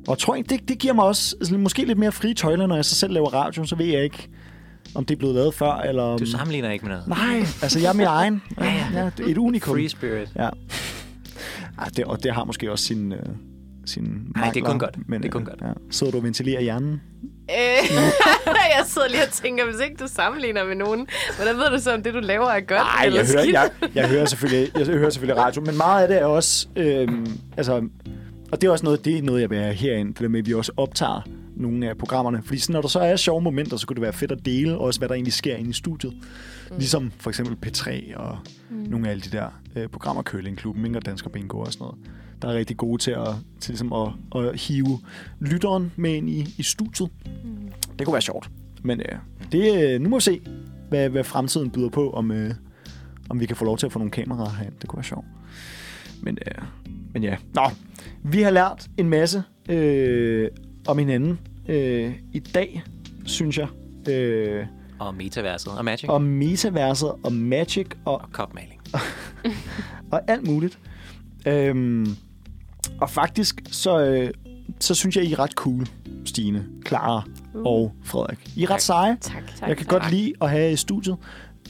Speaker 2: Og tror jeg, det, det giver mig også altså, måske lidt mere frie tøjler, når jeg så selv laver radio, så ved jeg ikke, om det er blevet lavet før, eller om...
Speaker 3: Du sammenligner ikke med noget.
Speaker 2: Nej, altså jeg er min egen. ja, ja. ja, et unikum.
Speaker 3: Free spirit.
Speaker 2: Ja. Ej, det, og det har måske også sin, øh, sin
Speaker 3: Nej, det er kun godt.
Speaker 2: Men,
Speaker 3: det er kun
Speaker 2: øh,
Speaker 3: godt.
Speaker 2: Ja. Sidder du og ventilerer hjernen?
Speaker 4: Øh, jeg sidder lige og tænker, hvis ikke du sammenligner med nogen, hvordan ved du så, om det, du laver, er godt
Speaker 2: Nej,
Speaker 4: eller
Speaker 2: jeg hører,
Speaker 4: skidt?
Speaker 2: jeg, jeg, hører selvfølgelig, jeg hører selvfølgelig radio, men meget af det er også... Øh, altså, og det er også noget, det er noget, jeg vil have herind, det der med, at vi også optager nogle af programmerne. Fordi sådan, når der så er sjove momenter, så kunne det være fedt at dele også, hvad der egentlig sker inde i studiet. Mm. Ligesom for eksempel P3 og mm. nogle af alle de der øh, programmer, Curlingklubben, Inger Dansker Bingo og sådan noget. Der er rigtig gode til at, til ligesom at, at hive lytteren med ind i, i studiet. Mm. Det kunne være sjovt. Men øh, det, øh, nu må vi se, hvad, hvad fremtiden byder på, om, øh, om vi kan få lov til at få nogle kameraer herind. Det kunne være sjovt. Men, øh, men ja. Nå, vi har lært en masse øh, om hinanden øh, i dag, synes jeg. Øh,
Speaker 3: Og metaverset og magic.
Speaker 2: om metaverset og magic og,
Speaker 3: og kopmaling.
Speaker 2: og alt muligt. Øhm, og faktisk, så, øh, så synes jeg, I er ret cool, Stine, Clara uh. og Frederik. I er ret
Speaker 3: Tak.
Speaker 2: seje.
Speaker 4: Tak.
Speaker 5: Tak.
Speaker 2: Jeg kan
Speaker 5: tak.
Speaker 2: godt lide at have jer i studiet.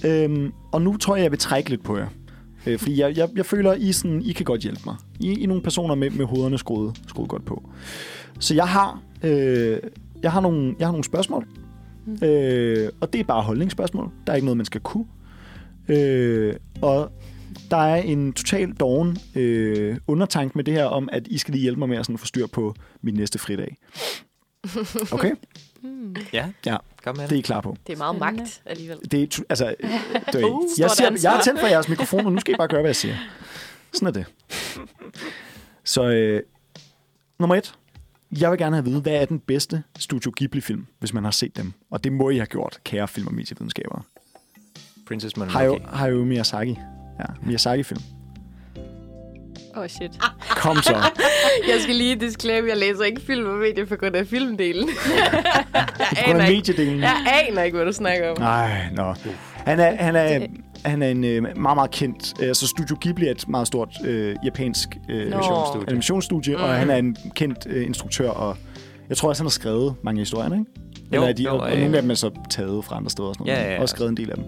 Speaker 2: Øhm, og nu tror jeg, jeg vil trække lidt på jer. Øh, fordi jeg, jeg, jeg føler, I, sådan, I kan godt hjælpe mig. I, I er nogle personer med, med hovederne skruet, skruet godt på. Så jeg har, øh, jeg har, nogle, jeg har nogle spørgsmål. Mm. Øh, og det er bare holdningsspørgsmål. Der er ikke noget, man skal kunne. Øh, og der er en total doven øh, undertank med det her om, at I skal lige hjælpe mig med at sådan få styr på min næste fridag. Okay?
Speaker 3: Ja,
Speaker 2: Ja,
Speaker 3: kom med
Speaker 2: det er. I klar på.
Speaker 4: Det er meget magt alligevel.
Speaker 2: Det er, altså, det er,
Speaker 4: Uh,
Speaker 2: jeg, siger, jeg har tændt for jeres mikrofon, og nu skal I bare gøre, hvad jeg siger. Sådan er det. Så øh, nummer et. Jeg vil gerne have at vide, hvad er den bedste Studio Ghibli-film, hvis man har set dem? Og det må I have gjort, kære film- og medievidenskabere.
Speaker 3: Princess Mononoke.
Speaker 2: Hayao Miyazaki. Ja, Miyazaki-film.
Speaker 5: Åh, oh, shit.
Speaker 2: Kom så.
Speaker 4: Jeg skal lige disclaimer, jeg læser ikke film og medier på grund af filmdelen. jeg, aner
Speaker 2: af
Speaker 4: ikke,
Speaker 2: mediedelen.
Speaker 4: jeg aner ikke, hvad du snakker om.
Speaker 2: Nej, nå. Han er, han er, han er en øh, meget, meget kendt... Øh, altså Studio Ghibli er et meget stort øh, japansk øh, animationsstudie, animationsstudie mm. og han er en kendt øh, instruktør, og jeg tror også, han har skrevet mange historier, ikke? Eller er de,
Speaker 3: jo,
Speaker 2: og, og
Speaker 3: øh,
Speaker 2: nogle af dem er så taget fra andre steder og sådan noget.
Speaker 3: Ja, ja, ja.
Speaker 2: Også skrevet en del af dem.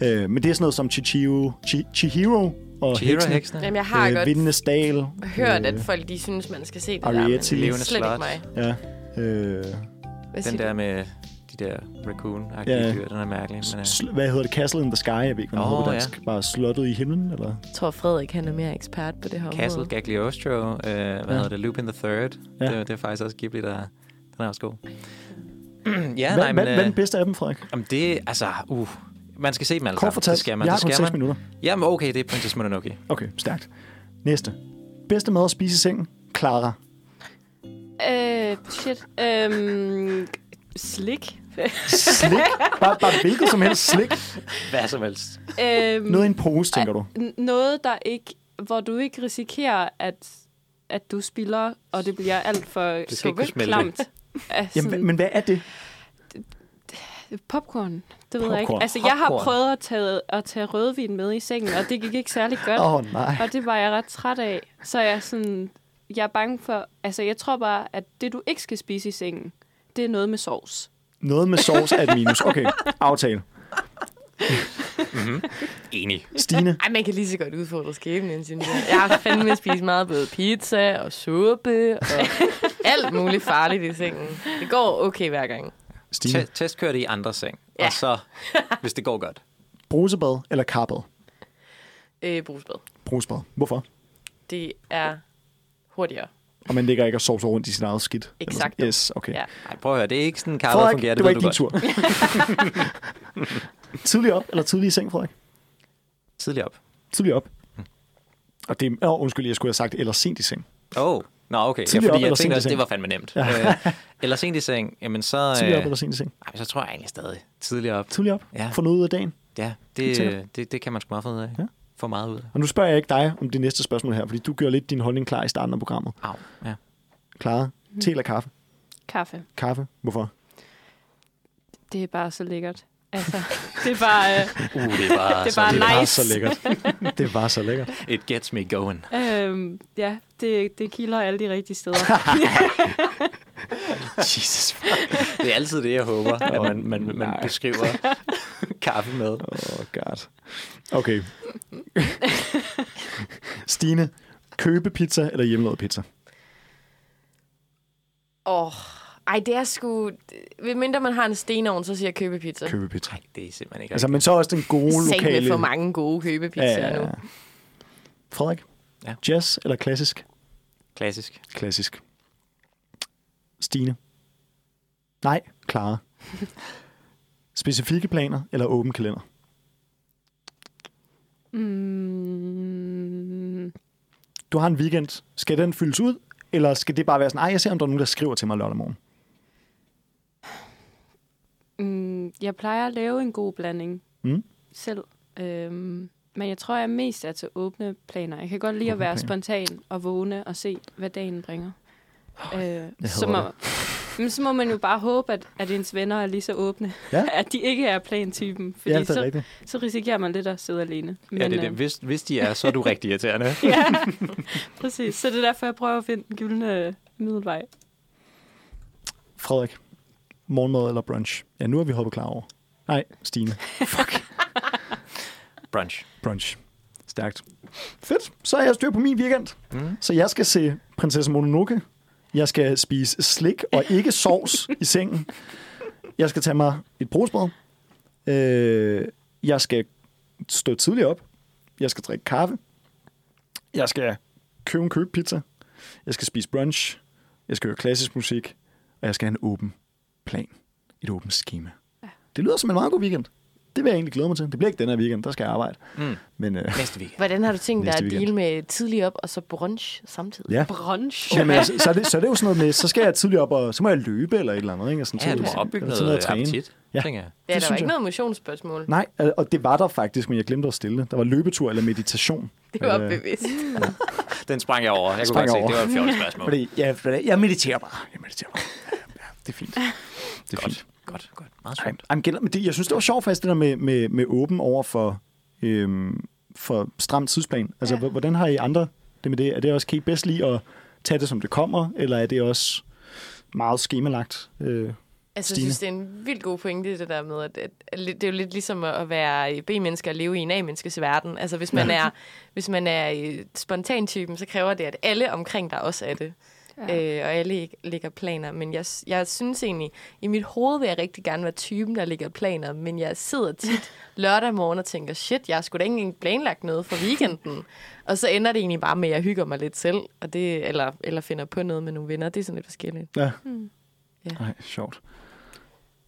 Speaker 4: Ja.
Speaker 2: Øh, men det er sådan noget som Chihiro, Chi, Chihiro og
Speaker 3: Chihiro
Speaker 2: Heksene.
Speaker 3: Heksene.
Speaker 4: Jamen, jeg har
Speaker 2: øh,
Speaker 4: godt
Speaker 2: Vindenes Dal.
Speaker 4: hørt,
Speaker 2: øh,
Speaker 4: at folk de synes, man skal se det
Speaker 2: Arrietty.
Speaker 4: der, men
Speaker 3: Levende
Speaker 4: slet
Speaker 3: Slot.
Speaker 4: ikke mig.
Speaker 2: Ja. Øh,
Speaker 3: Den der med der raccoon-agtige
Speaker 2: Ja.
Speaker 3: dyr, den er mærkelig. Men, uh,
Speaker 2: hvad hedder det? Castle in the Sky? Jeg ved ikke, hvad hedder på
Speaker 3: ja.
Speaker 2: dansk. Bare slottet i himlen, eller?
Speaker 4: Jeg tror, Frederik han er mere ekspert på det her
Speaker 3: Castle
Speaker 4: område.
Speaker 3: Gagliostro, øh, hvad
Speaker 2: Ja.
Speaker 3: hedder det, Lupin the Third.
Speaker 2: Ja.
Speaker 3: Det, det er faktisk også Ghibli, der den er også god. ja,
Speaker 2: hvad,
Speaker 3: nej,
Speaker 2: hvad,
Speaker 3: men,
Speaker 2: hvad er den
Speaker 3: øh,
Speaker 2: bedste af dem, Frederik?
Speaker 3: jamen, det er, altså, uh, man skal se dem alle
Speaker 2: Kort fortalt,
Speaker 3: Det skal man.
Speaker 2: jeg har kun
Speaker 3: skal
Speaker 2: 6
Speaker 3: man.
Speaker 2: minutter.
Speaker 3: Jamen, okay, det er Princess Mononoke.
Speaker 2: Okay, stærkt. Næste. Bedste mad at spise i sengen? Clara.
Speaker 5: Øh, shit. Øhm, slik.
Speaker 2: Slik? bare, bare hvilket som helst slik?
Speaker 3: Hvad som helst.
Speaker 5: øhm,
Speaker 2: Noget i en pose, tænker du?
Speaker 5: noget, der ikke, hvor du ikke risikerer, at, at du spilder, og det bliver alt for klamt. Altså,
Speaker 2: Jamen, men hvad er det?
Speaker 5: popcorn, det ved jeg ikke.
Speaker 2: Popcorn.
Speaker 5: Altså, jeg har
Speaker 3: Popcorn.
Speaker 5: prøvet at tage, at tage rødvin med i sengen, og det gik ikke særlig godt.
Speaker 2: Åh, oh, nej.
Speaker 5: Og det var jeg ret træt af. Så jeg er sådan, jeg er bange for, altså jeg tror bare, at det du ikke skal spise i sengen, det er noget med sovs.
Speaker 2: Noget med sovs er et minus. Okay, aftale.
Speaker 3: Enig.
Speaker 2: Stine?
Speaker 4: Ej, man kan lige så godt udfordre skæbnen, synes jeg. Jeg har fandme spist meget både pizza og suppe og alt muligt farligt i sengen. Det går okay hver gang.
Speaker 2: Stine?
Speaker 3: Te- testkør det i andre seng.
Speaker 4: Ja.
Speaker 3: Og så, hvis det går godt.
Speaker 2: Brusebad eller karbad?
Speaker 4: Øh, brusbad.
Speaker 2: Brusebad. Hvorfor?
Speaker 4: Det er hurtigere.
Speaker 2: Og man ligger ikke og sover rundt i sit eget skidt?
Speaker 4: Exakt.
Speaker 2: Yes, okay.
Speaker 4: Ja.
Speaker 3: Nej, prøv at høre, det er ikke sådan, karret
Speaker 2: Frederik,
Speaker 3: fungerer.
Speaker 2: det
Speaker 3: Det,
Speaker 2: var ikke din
Speaker 3: godt.
Speaker 2: tur. tidlig op eller tidlig i seng, Frederik?
Speaker 3: Tidligere op.
Speaker 2: Tidlig op. Og det er, oh, undskyld, jeg skulle have sagt, eller sent i seng.
Speaker 3: Åh, oh. Nå, okay. Ja,
Speaker 2: Tidligere op
Speaker 3: fordi
Speaker 2: eller
Speaker 3: jeg tænkte også, det var fandme nemt. Øh, eller sent i seng, jamen så...
Speaker 2: Tidlig op
Speaker 3: Øh,
Speaker 2: eller sent i seng?
Speaker 3: ej, så tror jeg egentlig stadig tidligere op.
Speaker 2: Tidlig op.
Speaker 3: Ja,
Speaker 2: Få noget ud af dagen.
Speaker 3: ja
Speaker 2: sikkert.
Speaker 3: det, det, det kan man sgu meget få ud af.
Speaker 2: Ja.
Speaker 3: Få meget ud af.
Speaker 2: Og nu spørger jeg ikke dig om det næste spørgsmål her, fordi du gør lidt din holdning klar i starten af programmet.
Speaker 3: Au, ja.
Speaker 2: Clara, te eller kaffe?
Speaker 5: Kaffe.
Speaker 2: Kaffe. Hvorfor?
Speaker 5: Det er bare så lækkert. Altså, det er bare... Øh,
Speaker 3: Uh, det er bare,
Speaker 5: Det er bare
Speaker 3: så,
Speaker 2: Det var
Speaker 5: Nice.
Speaker 2: så lækkert. det var så lækkert.
Speaker 3: It gets me going.
Speaker 5: øhm, ja, det, det kilder alle de rigtige steder.
Speaker 2: Jesus.
Speaker 3: Det er altid det, jeg håber, at man, man, man
Speaker 2: Nej.
Speaker 3: beskriver kaffe med.
Speaker 2: Oh god. Okay. Stine, købepizza eller hjemmelavet pizza?
Speaker 4: Åh, oh, ej, det er sgu... Ved mindre man har en stenovn, så siger jeg købepizza.
Speaker 2: Købepizza.
Speaker 3: Nej, det er simpelthen ikke
Speaker 2: Altså, men så også den gode
Speaker 4: Sat
Speaker 2: lokale...
Speaker 4: med for mange gode købepizzaer nu.
Speaker 2: Frederik?
Speaker 3: Ja.
Speaker 2: Jazz eller klassisk?
Speaker 3: klassisk.
Speaker 2: Klassisk. Stine? Nej, Clara. Specifikke planer eller åben kalender?
Speaker 5: Mm,
Speaker 2: Du har en weekend. Skal den fyldes ud, eller skal det bare være sådan, ej, jeg ser, om der er nogen, der skriver til mig lørdag morgen?
Speaker 5: mm, jeg plejer at lave en god blanding
Speaker 2: Mm.
Speaker 5: selv. Øhm, men jeg tror, jeg mest er til åbne planer. Jeg kan godt lide
Speaker 2: Åbne
Speaker 5: at være
Speaker 2: planer.
Speaker 5: spontan og vågne og se, hvad dagen bringer. Øh, så,
Speaker 2: hader
Speaker 5: må, men så må man jo bare håbe, at, at ens venner er lige så åbne.
Speaker 2: Ja.
Speaker 5: at de ikke er plantypen. Fordi
Speaker 2: Ja, det er
Speaker 5: så,
Speaker 2: rigtigt.
Speaker 5: så risikerer man lidt at sidde alene. Men,
Speaker 3: Ja, det er det.
Speaker 5: øh,
Speaker 3: Hvis, hvis de er, så er du rigtig irriterende.
Speaker 5: ja, præcis. Så det er derfor, jeg prøver at finde den gyldne middelvej.
Speaker 2: Frederik, morgenmad eller brunch? Ja, nu har vi hoppet klar over. Nej, Stine. Fuck.
Speaker 3: Brunch.
Speaker 2: Brunch. Stærkt. Fedt. Så er jeg styr på min weekend.
Speaker 3: Mm.
Speaker 2: Så jeg skal se Prinsesse Mononoke. Jeg skal spise slik og ikke sovs i sengen. Jeg skal tage mig et brugsbrød. Øh, jeg skal stå tidligt op. Jeg skal drikke kaffe. Jeg skal købe en købepizza. Jeg skal spise brunch. Jeg skal høre klassisk musik. Og jeg skal have en åben plan. Et åbent schema. Det lyder som en meget god weekend. Det vil jeg egentlig glæde mig til. Det bliver ikke den her weekend, der skal jeg arbejde.
Speaker 3: Mm.
Speaker 2: Men øh,
Speaker 3: Næste weekend.
Speaker 4: Hvordan har du tænkt dig at
Speaker 2: weekend.
Speaker 4: deal med tidlig op og så brunch samtidig?
Speaker 2: ja.
Speaker 5: Brunch.
Speaker 2: Jamen, altså, så, er det, så er det jo sådan noget med, så skal jeg tidligere op, og så må jeg løbe eller et eller andet. Ikke? Og Sådan
Speaker 3: Ja, du
Speaker 2: tidligt.
Speaker 3: må opbygge
Speaker 2: Eller sådan
Speaker 3: noget
Speaker 2: at træne.
Speaker 3: appetit,
Speaker 2: Ja.
Speaker 3: tænker jeg.
Speaker 4: Det er
Speaker 2: Det
Speaker 4: der var ikke
Speaker 2: jeg.
Speaker 4: noget motionsspørgsmål.
Speaker 2: Nej, og det var der faktisk, men jeg glemte at stille. Der var løbetur eller meditation.
Speaker 4: Det var
Speaker 2: Øh,
Speaker 4: bevidst.
Speaker 3: Den sprang jeg over. Jeg kunne
Speaker 2: Sprang
Speaker 3: godt se,
Speaker 2: over.
Speaker 3: det var et fjollet spørgsmål.
Speaker 2: Fordi ja, for det- jeg mediterer bare. Jeg mediterer bare. Ja, ja, det er fint. Det er fint.
Speaker 3: Godt, godt. Meget
Speaker 2: Ej, jamen, generelt- men det, jeg synes, det var sjovt faktisk, det der med, med, med åben over for, øhm, for stram tidsplan. Altså,
Speaker 4: Ja.
Speaker 2: ja. hvordan har I andre det med det? Er det også, kan I bedst lide at tage det, som det kommer, eller er det også meget skemalagt? Øh,
Speaker 4: Altså, jeg
Speaker 2: Stine?
Speaker 4: synes, det er en vildt god pointe, det der med, at, at, at det er jo lidt ligesom at være B-menneske og leve i en A-menneskes verden. Altså, hvis man er, hvis man er øh, spontantypen, så kræver det, at alle omkring dig også er det.
Speaker 5: Ja.
Speaker 4: Øh, og alle ikke lægger planer. Men jeg, jeg synes egentlig, i mit hoved vil jeg rigtig gerne være typen, der lægger planer. Men jeg sidder tit lørdag morgen og tænker, shit, jeg skulle da ikke engang planlagt noget for weekenden. og så ender det egentlig bare med, at jeg hygger mig lidt selv. Og det, eller, eller finder på noget med nogle venner. Det er sådan lidt forskelligt.
Speaker 2: ja.
Speaker 4: Mm. Ja.
Speaker 2: Nej, sjovt.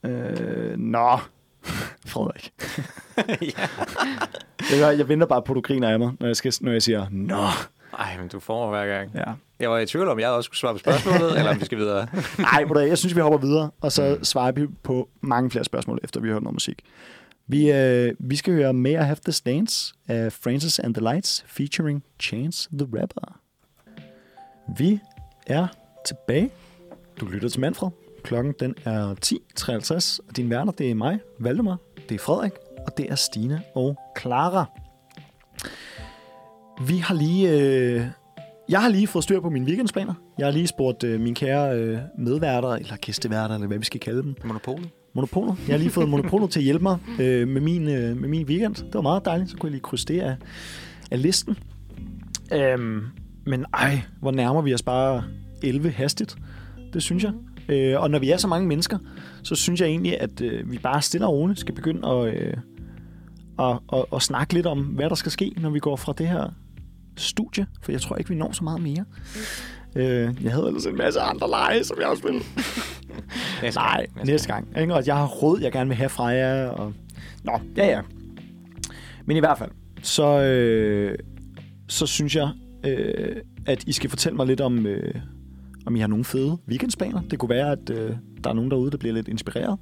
Speaker 2: Øh, nå, Frederik.
Speaker 3: ja.
Speaker 2: Jeg, jeg venter bare på, at du griner af mig, når jeg, skal, når jeg siger, nå.
Speaker 3: Ej, men du får hver gang.
Speaker 2: Ja.
Speaker 3: Jeg var i tvivl om, jeg også skulle svare på spørgsmålet, eller om vi skal videre.
Speaker 2: Nej, du hvad, jeg synes, vi hopper videre, og så svarer vi på mange flere spørgsmål, efter vi har hørt noget musik. Vi, øh, vi skal høre May I Have This Dance af Francis and the Lights, featuring Chance the Rapper. Vi er tilbage. Du lytter til Manfred. Klokken den er 10.53, og din værter, det er mig, Valdemar, det er Frederik, og det er Stine og Clara. Vi har lige... Øh, jeg har lige fået styr på mine weekendsplaner. Jeg har lige spurgt øh, mine kære øh, medværter, eller gæsteværter, eller hvad vi skal kalde dem.
Speaker 3: Monopolet.
Speaker 2: Monopolet. Jeg har lige fået Monopolet til at hjælpe mig øh, med, min, øh, med min weekend. Det var meget dejligt, så kunne jeg lige krydse det af, af listen. Øhm, men ej, hvor nærmer vi os bare 11 hastigt. Det synes jeg. Øh, og når vi er så mange mennesker, så synes jeg egentlig, at øh, vi bare stille og roligt skal begynde at, øh, at, at, at snakke lidt om, hvad der skal ske, når vi går fra det her studie. For jeg tror ikke, vi når så meget mere. Øh, jeg havde ellers en masse andre lege, som jeg har spillet.
Speaker 3: Næste
Speaker 2: Nej,
Speaker 3: gang.
Speaker 2: næste gang. Ikke? Og jeg har råd, jeg gerne vil have fra jer. Og... Nå, ja ja. Men i hvert fald, så, øh, så synes jeg, øh, at I skal fortælle mig lidt om, øh, om I har nogle fede weekendsplaner. Det kunne være, at øh, der er nogen derude, der bliver lidt inspireret.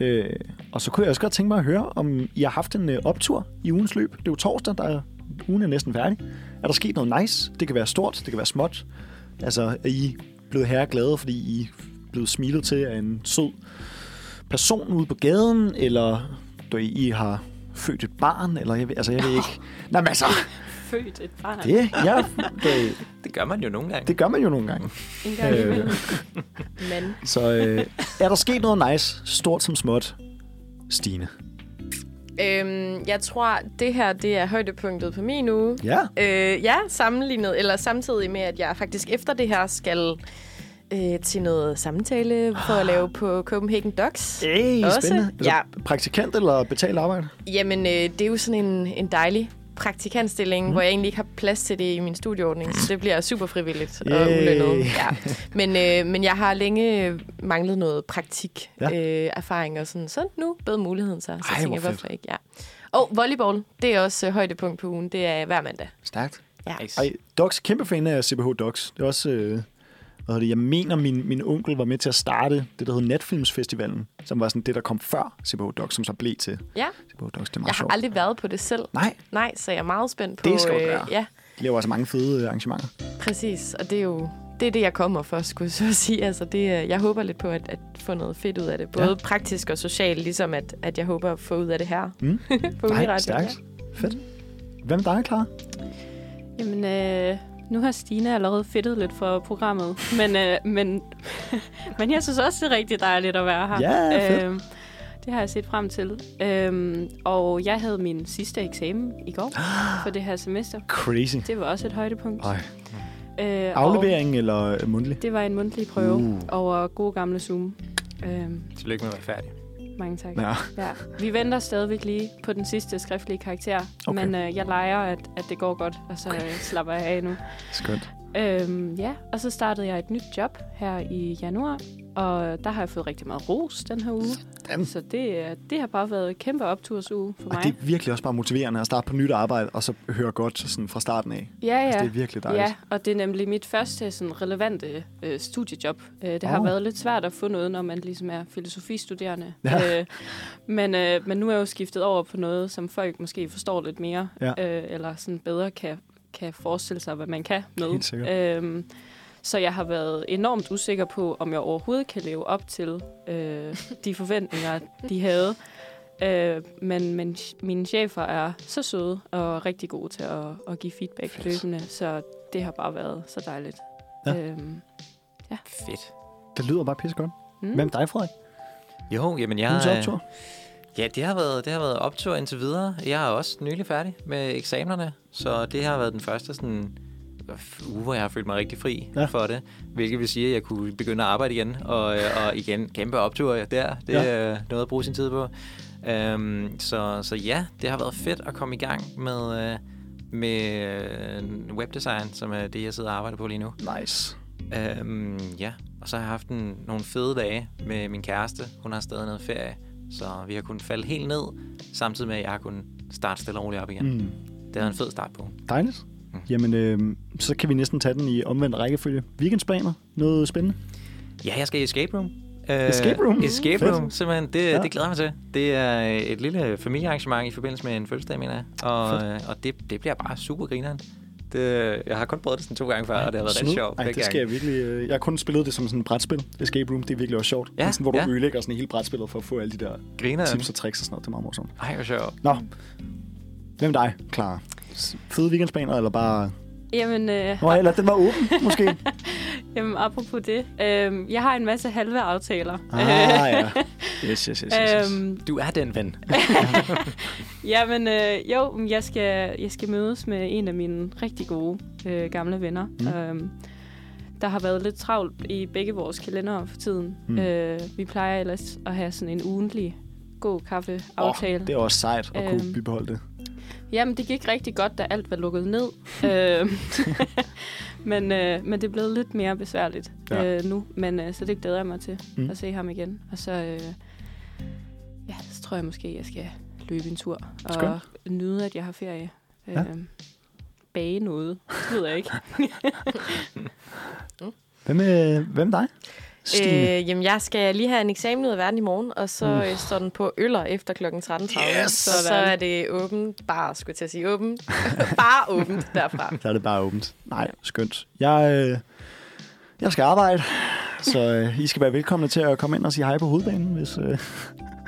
Speaker 2: Øh, og så kunne jeg også godt tænke mig at høre, om I har haft en øh, optur i ugens løb. Det er jo torsdag, der er, ugen er næsten færdig. Er der sket noget nice? Det kan være stort, det kan være småt. Altså, er I blevet herre glade, fordi I er blevet smilet til af en sød person ude på gaden, eller du, I har født et barn, eller jeg ved, altså, jeg ved ikke. Nej, men altså,
Speaker 5: Født et barn.
Speaker 2: det, ja, det,
Speaker 3: Det gør man jo nogle gange.
Speaker 2: det gør man jo nogle gange.
Speaker 5: En gang
Speaker 2: Øh.
Speaker 4: Men
Speaker 2: Så øh, er der sket noget nice, stort som småt, Stine?
Speaker 4: Øhm, jeg tror, det her det er højdepunktet på min uge.
Speaker 2: Ja.
Speaker 4: Øh, ja, sammenlignet, eller samtidig med, at jeg faktisk efter det her skal øh, til noget samtale for at lave på Copenhagen Docs.
Speaker 2: Hey,
Speaker 4: Også,
Speaker 2: spændende. Altså,
Speaker 4: ja.
Speaker 2: Praktikant eller betalt arbejde?
Speaker 4: Jamen, øh, det er jo sådan en, en dejlig praktikantstilling, mm. hvor jeg egentlig ikke har plads til det i min studieordning, så det bliver super frivilligt og ulønnet. Ja. Men, øh, men jeg har længe manglet noget praktik,
Speaker 2: Ja.
Speaker 4: øh, erfaring og sådan, så nu bød muligheden sig. Så
Speaker 2: Ej,
Speaker 4: tænker
Speaker 2: hvor
Speaker 4: jeg,
Speaker 2: fedt.
Speaker 4: hvorfor ikke? Ja. Og volleyball, det er også øh, højdepunkt på ugen. Det er hver mandag.
Speaker 2: Stærkt.
Speaker 4: Ja.
Speaker 2: Ej, Docs, kæmpe fan af CBH Docs. Det er også... Øh, hvad hedder det, jeg mener, min, min onkel var med til at starte det, der hed Netfilmsfestivalen, som var sådan det, der kom før CBH Docs, som så blev til
Speaker 4: Ja,
Speaker 2: CBH Docs. Det er meget
Speaker 4: jeg har
Speaker 2: sjovt.
Speaker 4: aldrig været på det selv.
Speaker 2: Nej,
Speaker 4: Nej, så jeg er meget spændt på...
Speaker 2: Det skal du være.
Speaker 4: Ja,
Speaker 2: de laver altså mange fede øh, arrangementer.
Speaker 4: præcis. Og det er jo det, er det jeg kommer for, skulle så sige. Altså, det, er- jeg håber lidt på at, at få noget fedt ud af det. Både
Speaker 2: Ja.
Speaker 4: praktisk og socialt, ligesom at, at jeg håber at få ud af det her.
Speaker 2: Mm.
Speaker 4: på
Speaker 2: Nej, stærkt. Fedt. Med dig, Clara?
Speaker 5: Jamen, øh, nu har Stine allerede fedtet lidt for programmet, men, øh, men, men jeg synes også, det er rigtig dejligt at være her.
Speaker 2: Ja, fedt.
Speaker 5: Øhm, det har jeg set frem til. Øhm, og jeg havde min sidste eksamen i går for det her semester.
Speaker 2: Crazy.
Speaker 5: Det var også et højdepunkt.
Speaker 2: Ej.
Speaker 5: Øh,
Speaker 2: Aflevering eller øh, mundtlig?
Speaker 5: Det var en mundtlig prøve
Speaker 2: Uh.
Speaker 5: uh. over gode gamle Zoom. Øhm,
Speaker 3: Tillykke med at være færdig.
Speaker 5: Mange tak.
Speaker 2: Ja.
Speaker 5: Ja. Vi venter stadigvæk lige på den sidste skriftlige karakter,
Speaker 2: Okay.
Speaker 5: men øh, jeg leger, at, at det går godt, og så øh, slapper jeg af nu.
Speaker 2: Skønt.
Speaker 5: Øhm, ja, og så startede jeg et nyt job her i januar, og der har jeg fået rigtig meget ros den her uge.
Speaker 2: Jamen.
Speaker 5: Så det, øh, det har bare været en kæmpe optursuge for
Speaker 2: Og
Speaker 5: mig.
Speaker 2: det er virkelig også bare motiverende at starte på nyt arbejde, og så høre godt sådan fra starten af.
Speaker 5: ja,
Speaker 2: Altså,
Speaker 5: ja.
Speaker 2: det er virkelig dejligt.
Speaker 5: Ja, og det er nemlig mit første sådan, relevante øh, studiejob. Øh, det har
Speaker 2: Åh.
Speaker 5: været lidt svært at få noget, når man ligesom er filosofistuderende.
Speaker 2: Ja.
Speaker 5: Øh, men, øh, men nu er jeg jo skiftet over på noget, som folk måske forstår lidt mere,
Speaker 2: Ja.
Speaker 5: øh, eller sådan bedre kan, kan forestille sig, hvad man kan med.
Speaker 2: Helt sikkert.
Speaker 5: Øhm, så jeg har været enormt usikker på, om jeg overhovedet kan leve op til øh, de forventninger, de havde. Øh, men, men mine chefer er så søde og rigtig gode til at, at give feedback
Speaker 2: Fedt.
Speaker 5: løbende, så det har bare været så dejligt.
Speaker 2: Ja.
Speaker 5: Øhm,
Speaker 3: Fedt.
Speaker 2: Det lyder bare pissegodt.
Speaker 5: mm.
Speaker 2: Hvem er dig, Frederik?
Speaker 3: Jo, jamen jeg...
Speaker 2: Ugens
Speaker 3: øh,
Speaker 2: optur?
Speaker 3: Ja, det har været, det har været optur indtil videre. Jeg er også nylig færdig med eksamenerne, så det har været den første sådan, uge, hvor jeg har følt mig rigtig fri
Speaker 2: Ja.
Speaker 3: for det. Hvilket vil sige, at jeg kunne begynde at arbejde igen, og, øh, og igen kæmpe optur der. Det
Speaker 2: Ja.
Speaker 3: er noget at bruge sin tid på. Um, så, så ja, det har været fedt at komme i gang med, øh, med øh, webdesign, som er det, jeg sidder og arbejder på lige nu.
Speaker 2: Nice.
Speaker 3: Øhm, ja, og så har jeg haft en, nogle fede dage med min kæreste. Hun har stadig noget ferie, så vi har kunnet falde helt ned, samtidig med, at jeg har kunnet starte stille og roligt op igen. Mm. Det er en fed start på.
Speaker 2: Dejligt.
Speaker 3: Mm.
Speaker 2: Jamen, øh, så kan vi næsten tage den i omvendt rækkefølge. Weekendsplaner? Noget spændende?
Speaker 3: Ja, jeg skal i Escape Room. Uh,
Speaker 2: Escape Room?
Speaker 3: Escape
Speaker 2: Fedt.
Speaker 3: Room, simpelthen. Det,
Speaker 2: Ja.
Speaker 3: det glæder mig til. Det er et lille familiearrangement i forbindelse med en fødselsdag, mener jeg. Og,
Speaker 2: Fedt.
Speaker 3: øh, og det, det bliver bare super grineren. Det, jeg har kun prøvet det sådan to gange før, og det har været rigtig sjovt.
Speaker 2: Ej,
Speaker 3: begge
Speaker 2: det skal jeg virkelig... Øh, jeg har kun spillet det som sådan et brætspil. Escape Room, det er virkelig også sjovt.
Speaker 3: Ja,
Speaker 2: sådan, hvor du
Speaker 3: ja.
Speaker 2: ødelægger sådan hele brætspillet for at få alle de der
Speaker 3: Grineren.
Speaker 2: tips og tricks og sådan noget. Det er meget morsomt.
Speaker 3: Ej, hvor sjovt.
Speaker 2: Nå. Hvem er dig, Clara? Fede weekendsplaner, eller bare...
Speaker 5: Jamen, øh,
Speaker 2: Nå, eller den var åben, måske.
Speaker 5: jamen, apropos det. Øh, jeg har en masse halve aftaler.
Speaker 2: ah, ja. Yes, yes, yes, yes, yes.
Speaker 5: Øhm,
Speaker 3: Du er den ven.
Speaker 5: Jamen, øh, jo, men jeg skal, jeg skal mødes med en af mine rigtig gode øh, gamle venner.
Speaker 2: Mm.
Speaker 5: Øhm, der har været lidt travlt i begge vores kalendere for tiden.
Speaker 2: Mm.
Speaker 5: Øh, vi plejer ellers at have sådan en ugentlig god kaffeaftale.
Speaker 2: Oh, det er også sejt at kunne
Speaker 5: Øhm.
Speaker 2: bibeholde det.
Speaker 5: Jamen, det gik rigtig godt, da alt var lukket ned. øh, men, øh, men det er blevet lidt mere besværligt
Speaker 2: Ja.
Speaker 5: øh, nu. Men øh, så det glæder jeg mig til
Speaker 2: Mm.
Speaker 5: at se ham igen. Og så, øh, ja, så tror jeg måske, jeg skal løbe en tur og
Speaker 2: Skønt.
Speaker 5: nyde, at jeg har ferie.
Speaker 2: Ja.
Speaker 5: Øh, bage noget. Det ved jeg ikke.
Speaker 2: Hvem er, hvem dig? Stine.
Speaker 4: Øh, jamen, jeg skal lige have en eksamen ud af verden i morgen, og så øh, står den på øller efter kl. 13.30.
Speaker 2: Yes!
Speaker 4: Så, så er det åbent, bare skulle jeg til at sige åbent, bare åbent derfra.
Speaker 2: Så er det bare åbent. Nej, skønt. Jeg, øh, jeg skal arbejde, så øh, I skal være velkomne til at komme ind og sige hej på hovedbanen, hvis... Øh,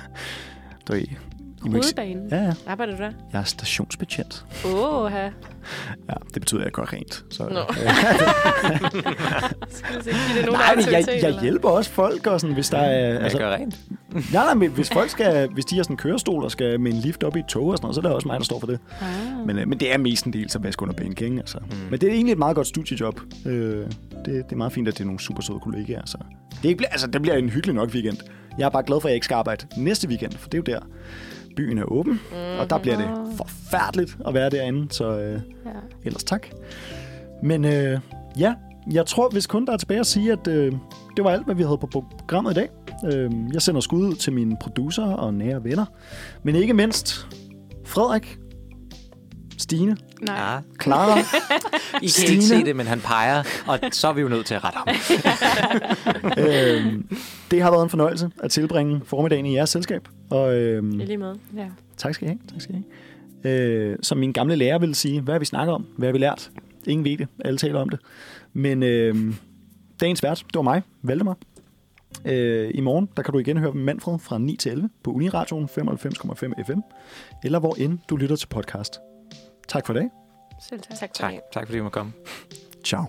Speaker 2: du
Speaker 5: Hovedbanen?
Speaker 2: Ja, ja.
Speaker 4: Arbejder du der?
Speaker 2: Jeg er stationsbetjent.
Speaker 5: Åh, her.
Speaker 2: Ja, det betyder, at jeg går rent. Så,
Speaker 4: Nå. Skal vi se, give det nogen
Speaker 2: Nej, men jeg, jeg
Speaker 4: eller?
Speaker 2: hjælper også folk, og sådan, hvis der er...
Speaker 3: Altså,
Speaker 2: Altså,
Speaker 3: gør rent.
Speaker 2: nej, nej, men hvis folk skal, hvis de har sådan en kørestol og skal med en lift op i et tog og sådan noget, så er det også mig, der står for det.
Speaker 5: Ah.
Speaker 2: Men, øh, men det er mest en del at vaske under bænk, ikke? Altså.
Speaker 3: Mm.
Speaker 2: Men det er egentlig et meget godt studiejob. Øh, det, det er meget fint, at det er nogle super søde kollegaer. Så. Det, ikke bliver, altså, det bliver en hyggelig nok weekend. Jeg er bare glad for, at jeg ikke skal arbejde næste weekend, for det er jo der, byen er åben. Mm-hmm. Og der bliver det forfærdeligt at være derinde, så øh,
Speaker 5: Ja.
Speaker 2: ellers tak. Men øh, ja, jeg tror, hvis kun der er tilbage at sige, at øh, det var alt, hvad vi havde på programmet i dag. Øh, jeg sender skud ud til mine producer og nære venner. Men ikke mindst Frederik, Stine,
Speaker 5: Nej.
Speaker 3: Ja.
Speaker 2: Clara,
Speaker 3: I kan
Speaker 2: Stine.
Speaker 3: ikke se det, men han peger, og så er vi jo nødt til at rette ham.
Speaker 2: øhm, det har været en fornøjelse at tilbringe formiddagen i jeres selskab. Og øhm,
Speaker 4: I lige måde.
Speaker 5: Ja.
Speaker 2: tak skal I have. Tak skal I have. Øh, som min gamle lærer ville sige, hvad har vi snakket om? Hvad har vi lært? Ingen ved det. Alle taler om det. Men øhm, dagens vært, det var mig, Valdemar. Øh, I morgen, der kan du igen høre Manfred fra 9 til 11 på Uniradioen 95,5 FM, eller hvor end du lytter til podcast. Tak for i dag.
Speaker 5: Selv tak.
Speaker 4: Tak for
Speaker 3: Tak,
Speaker 4: det.
Speaker 3: tak fordi du måtte komme.
Speaker 2: Ciao.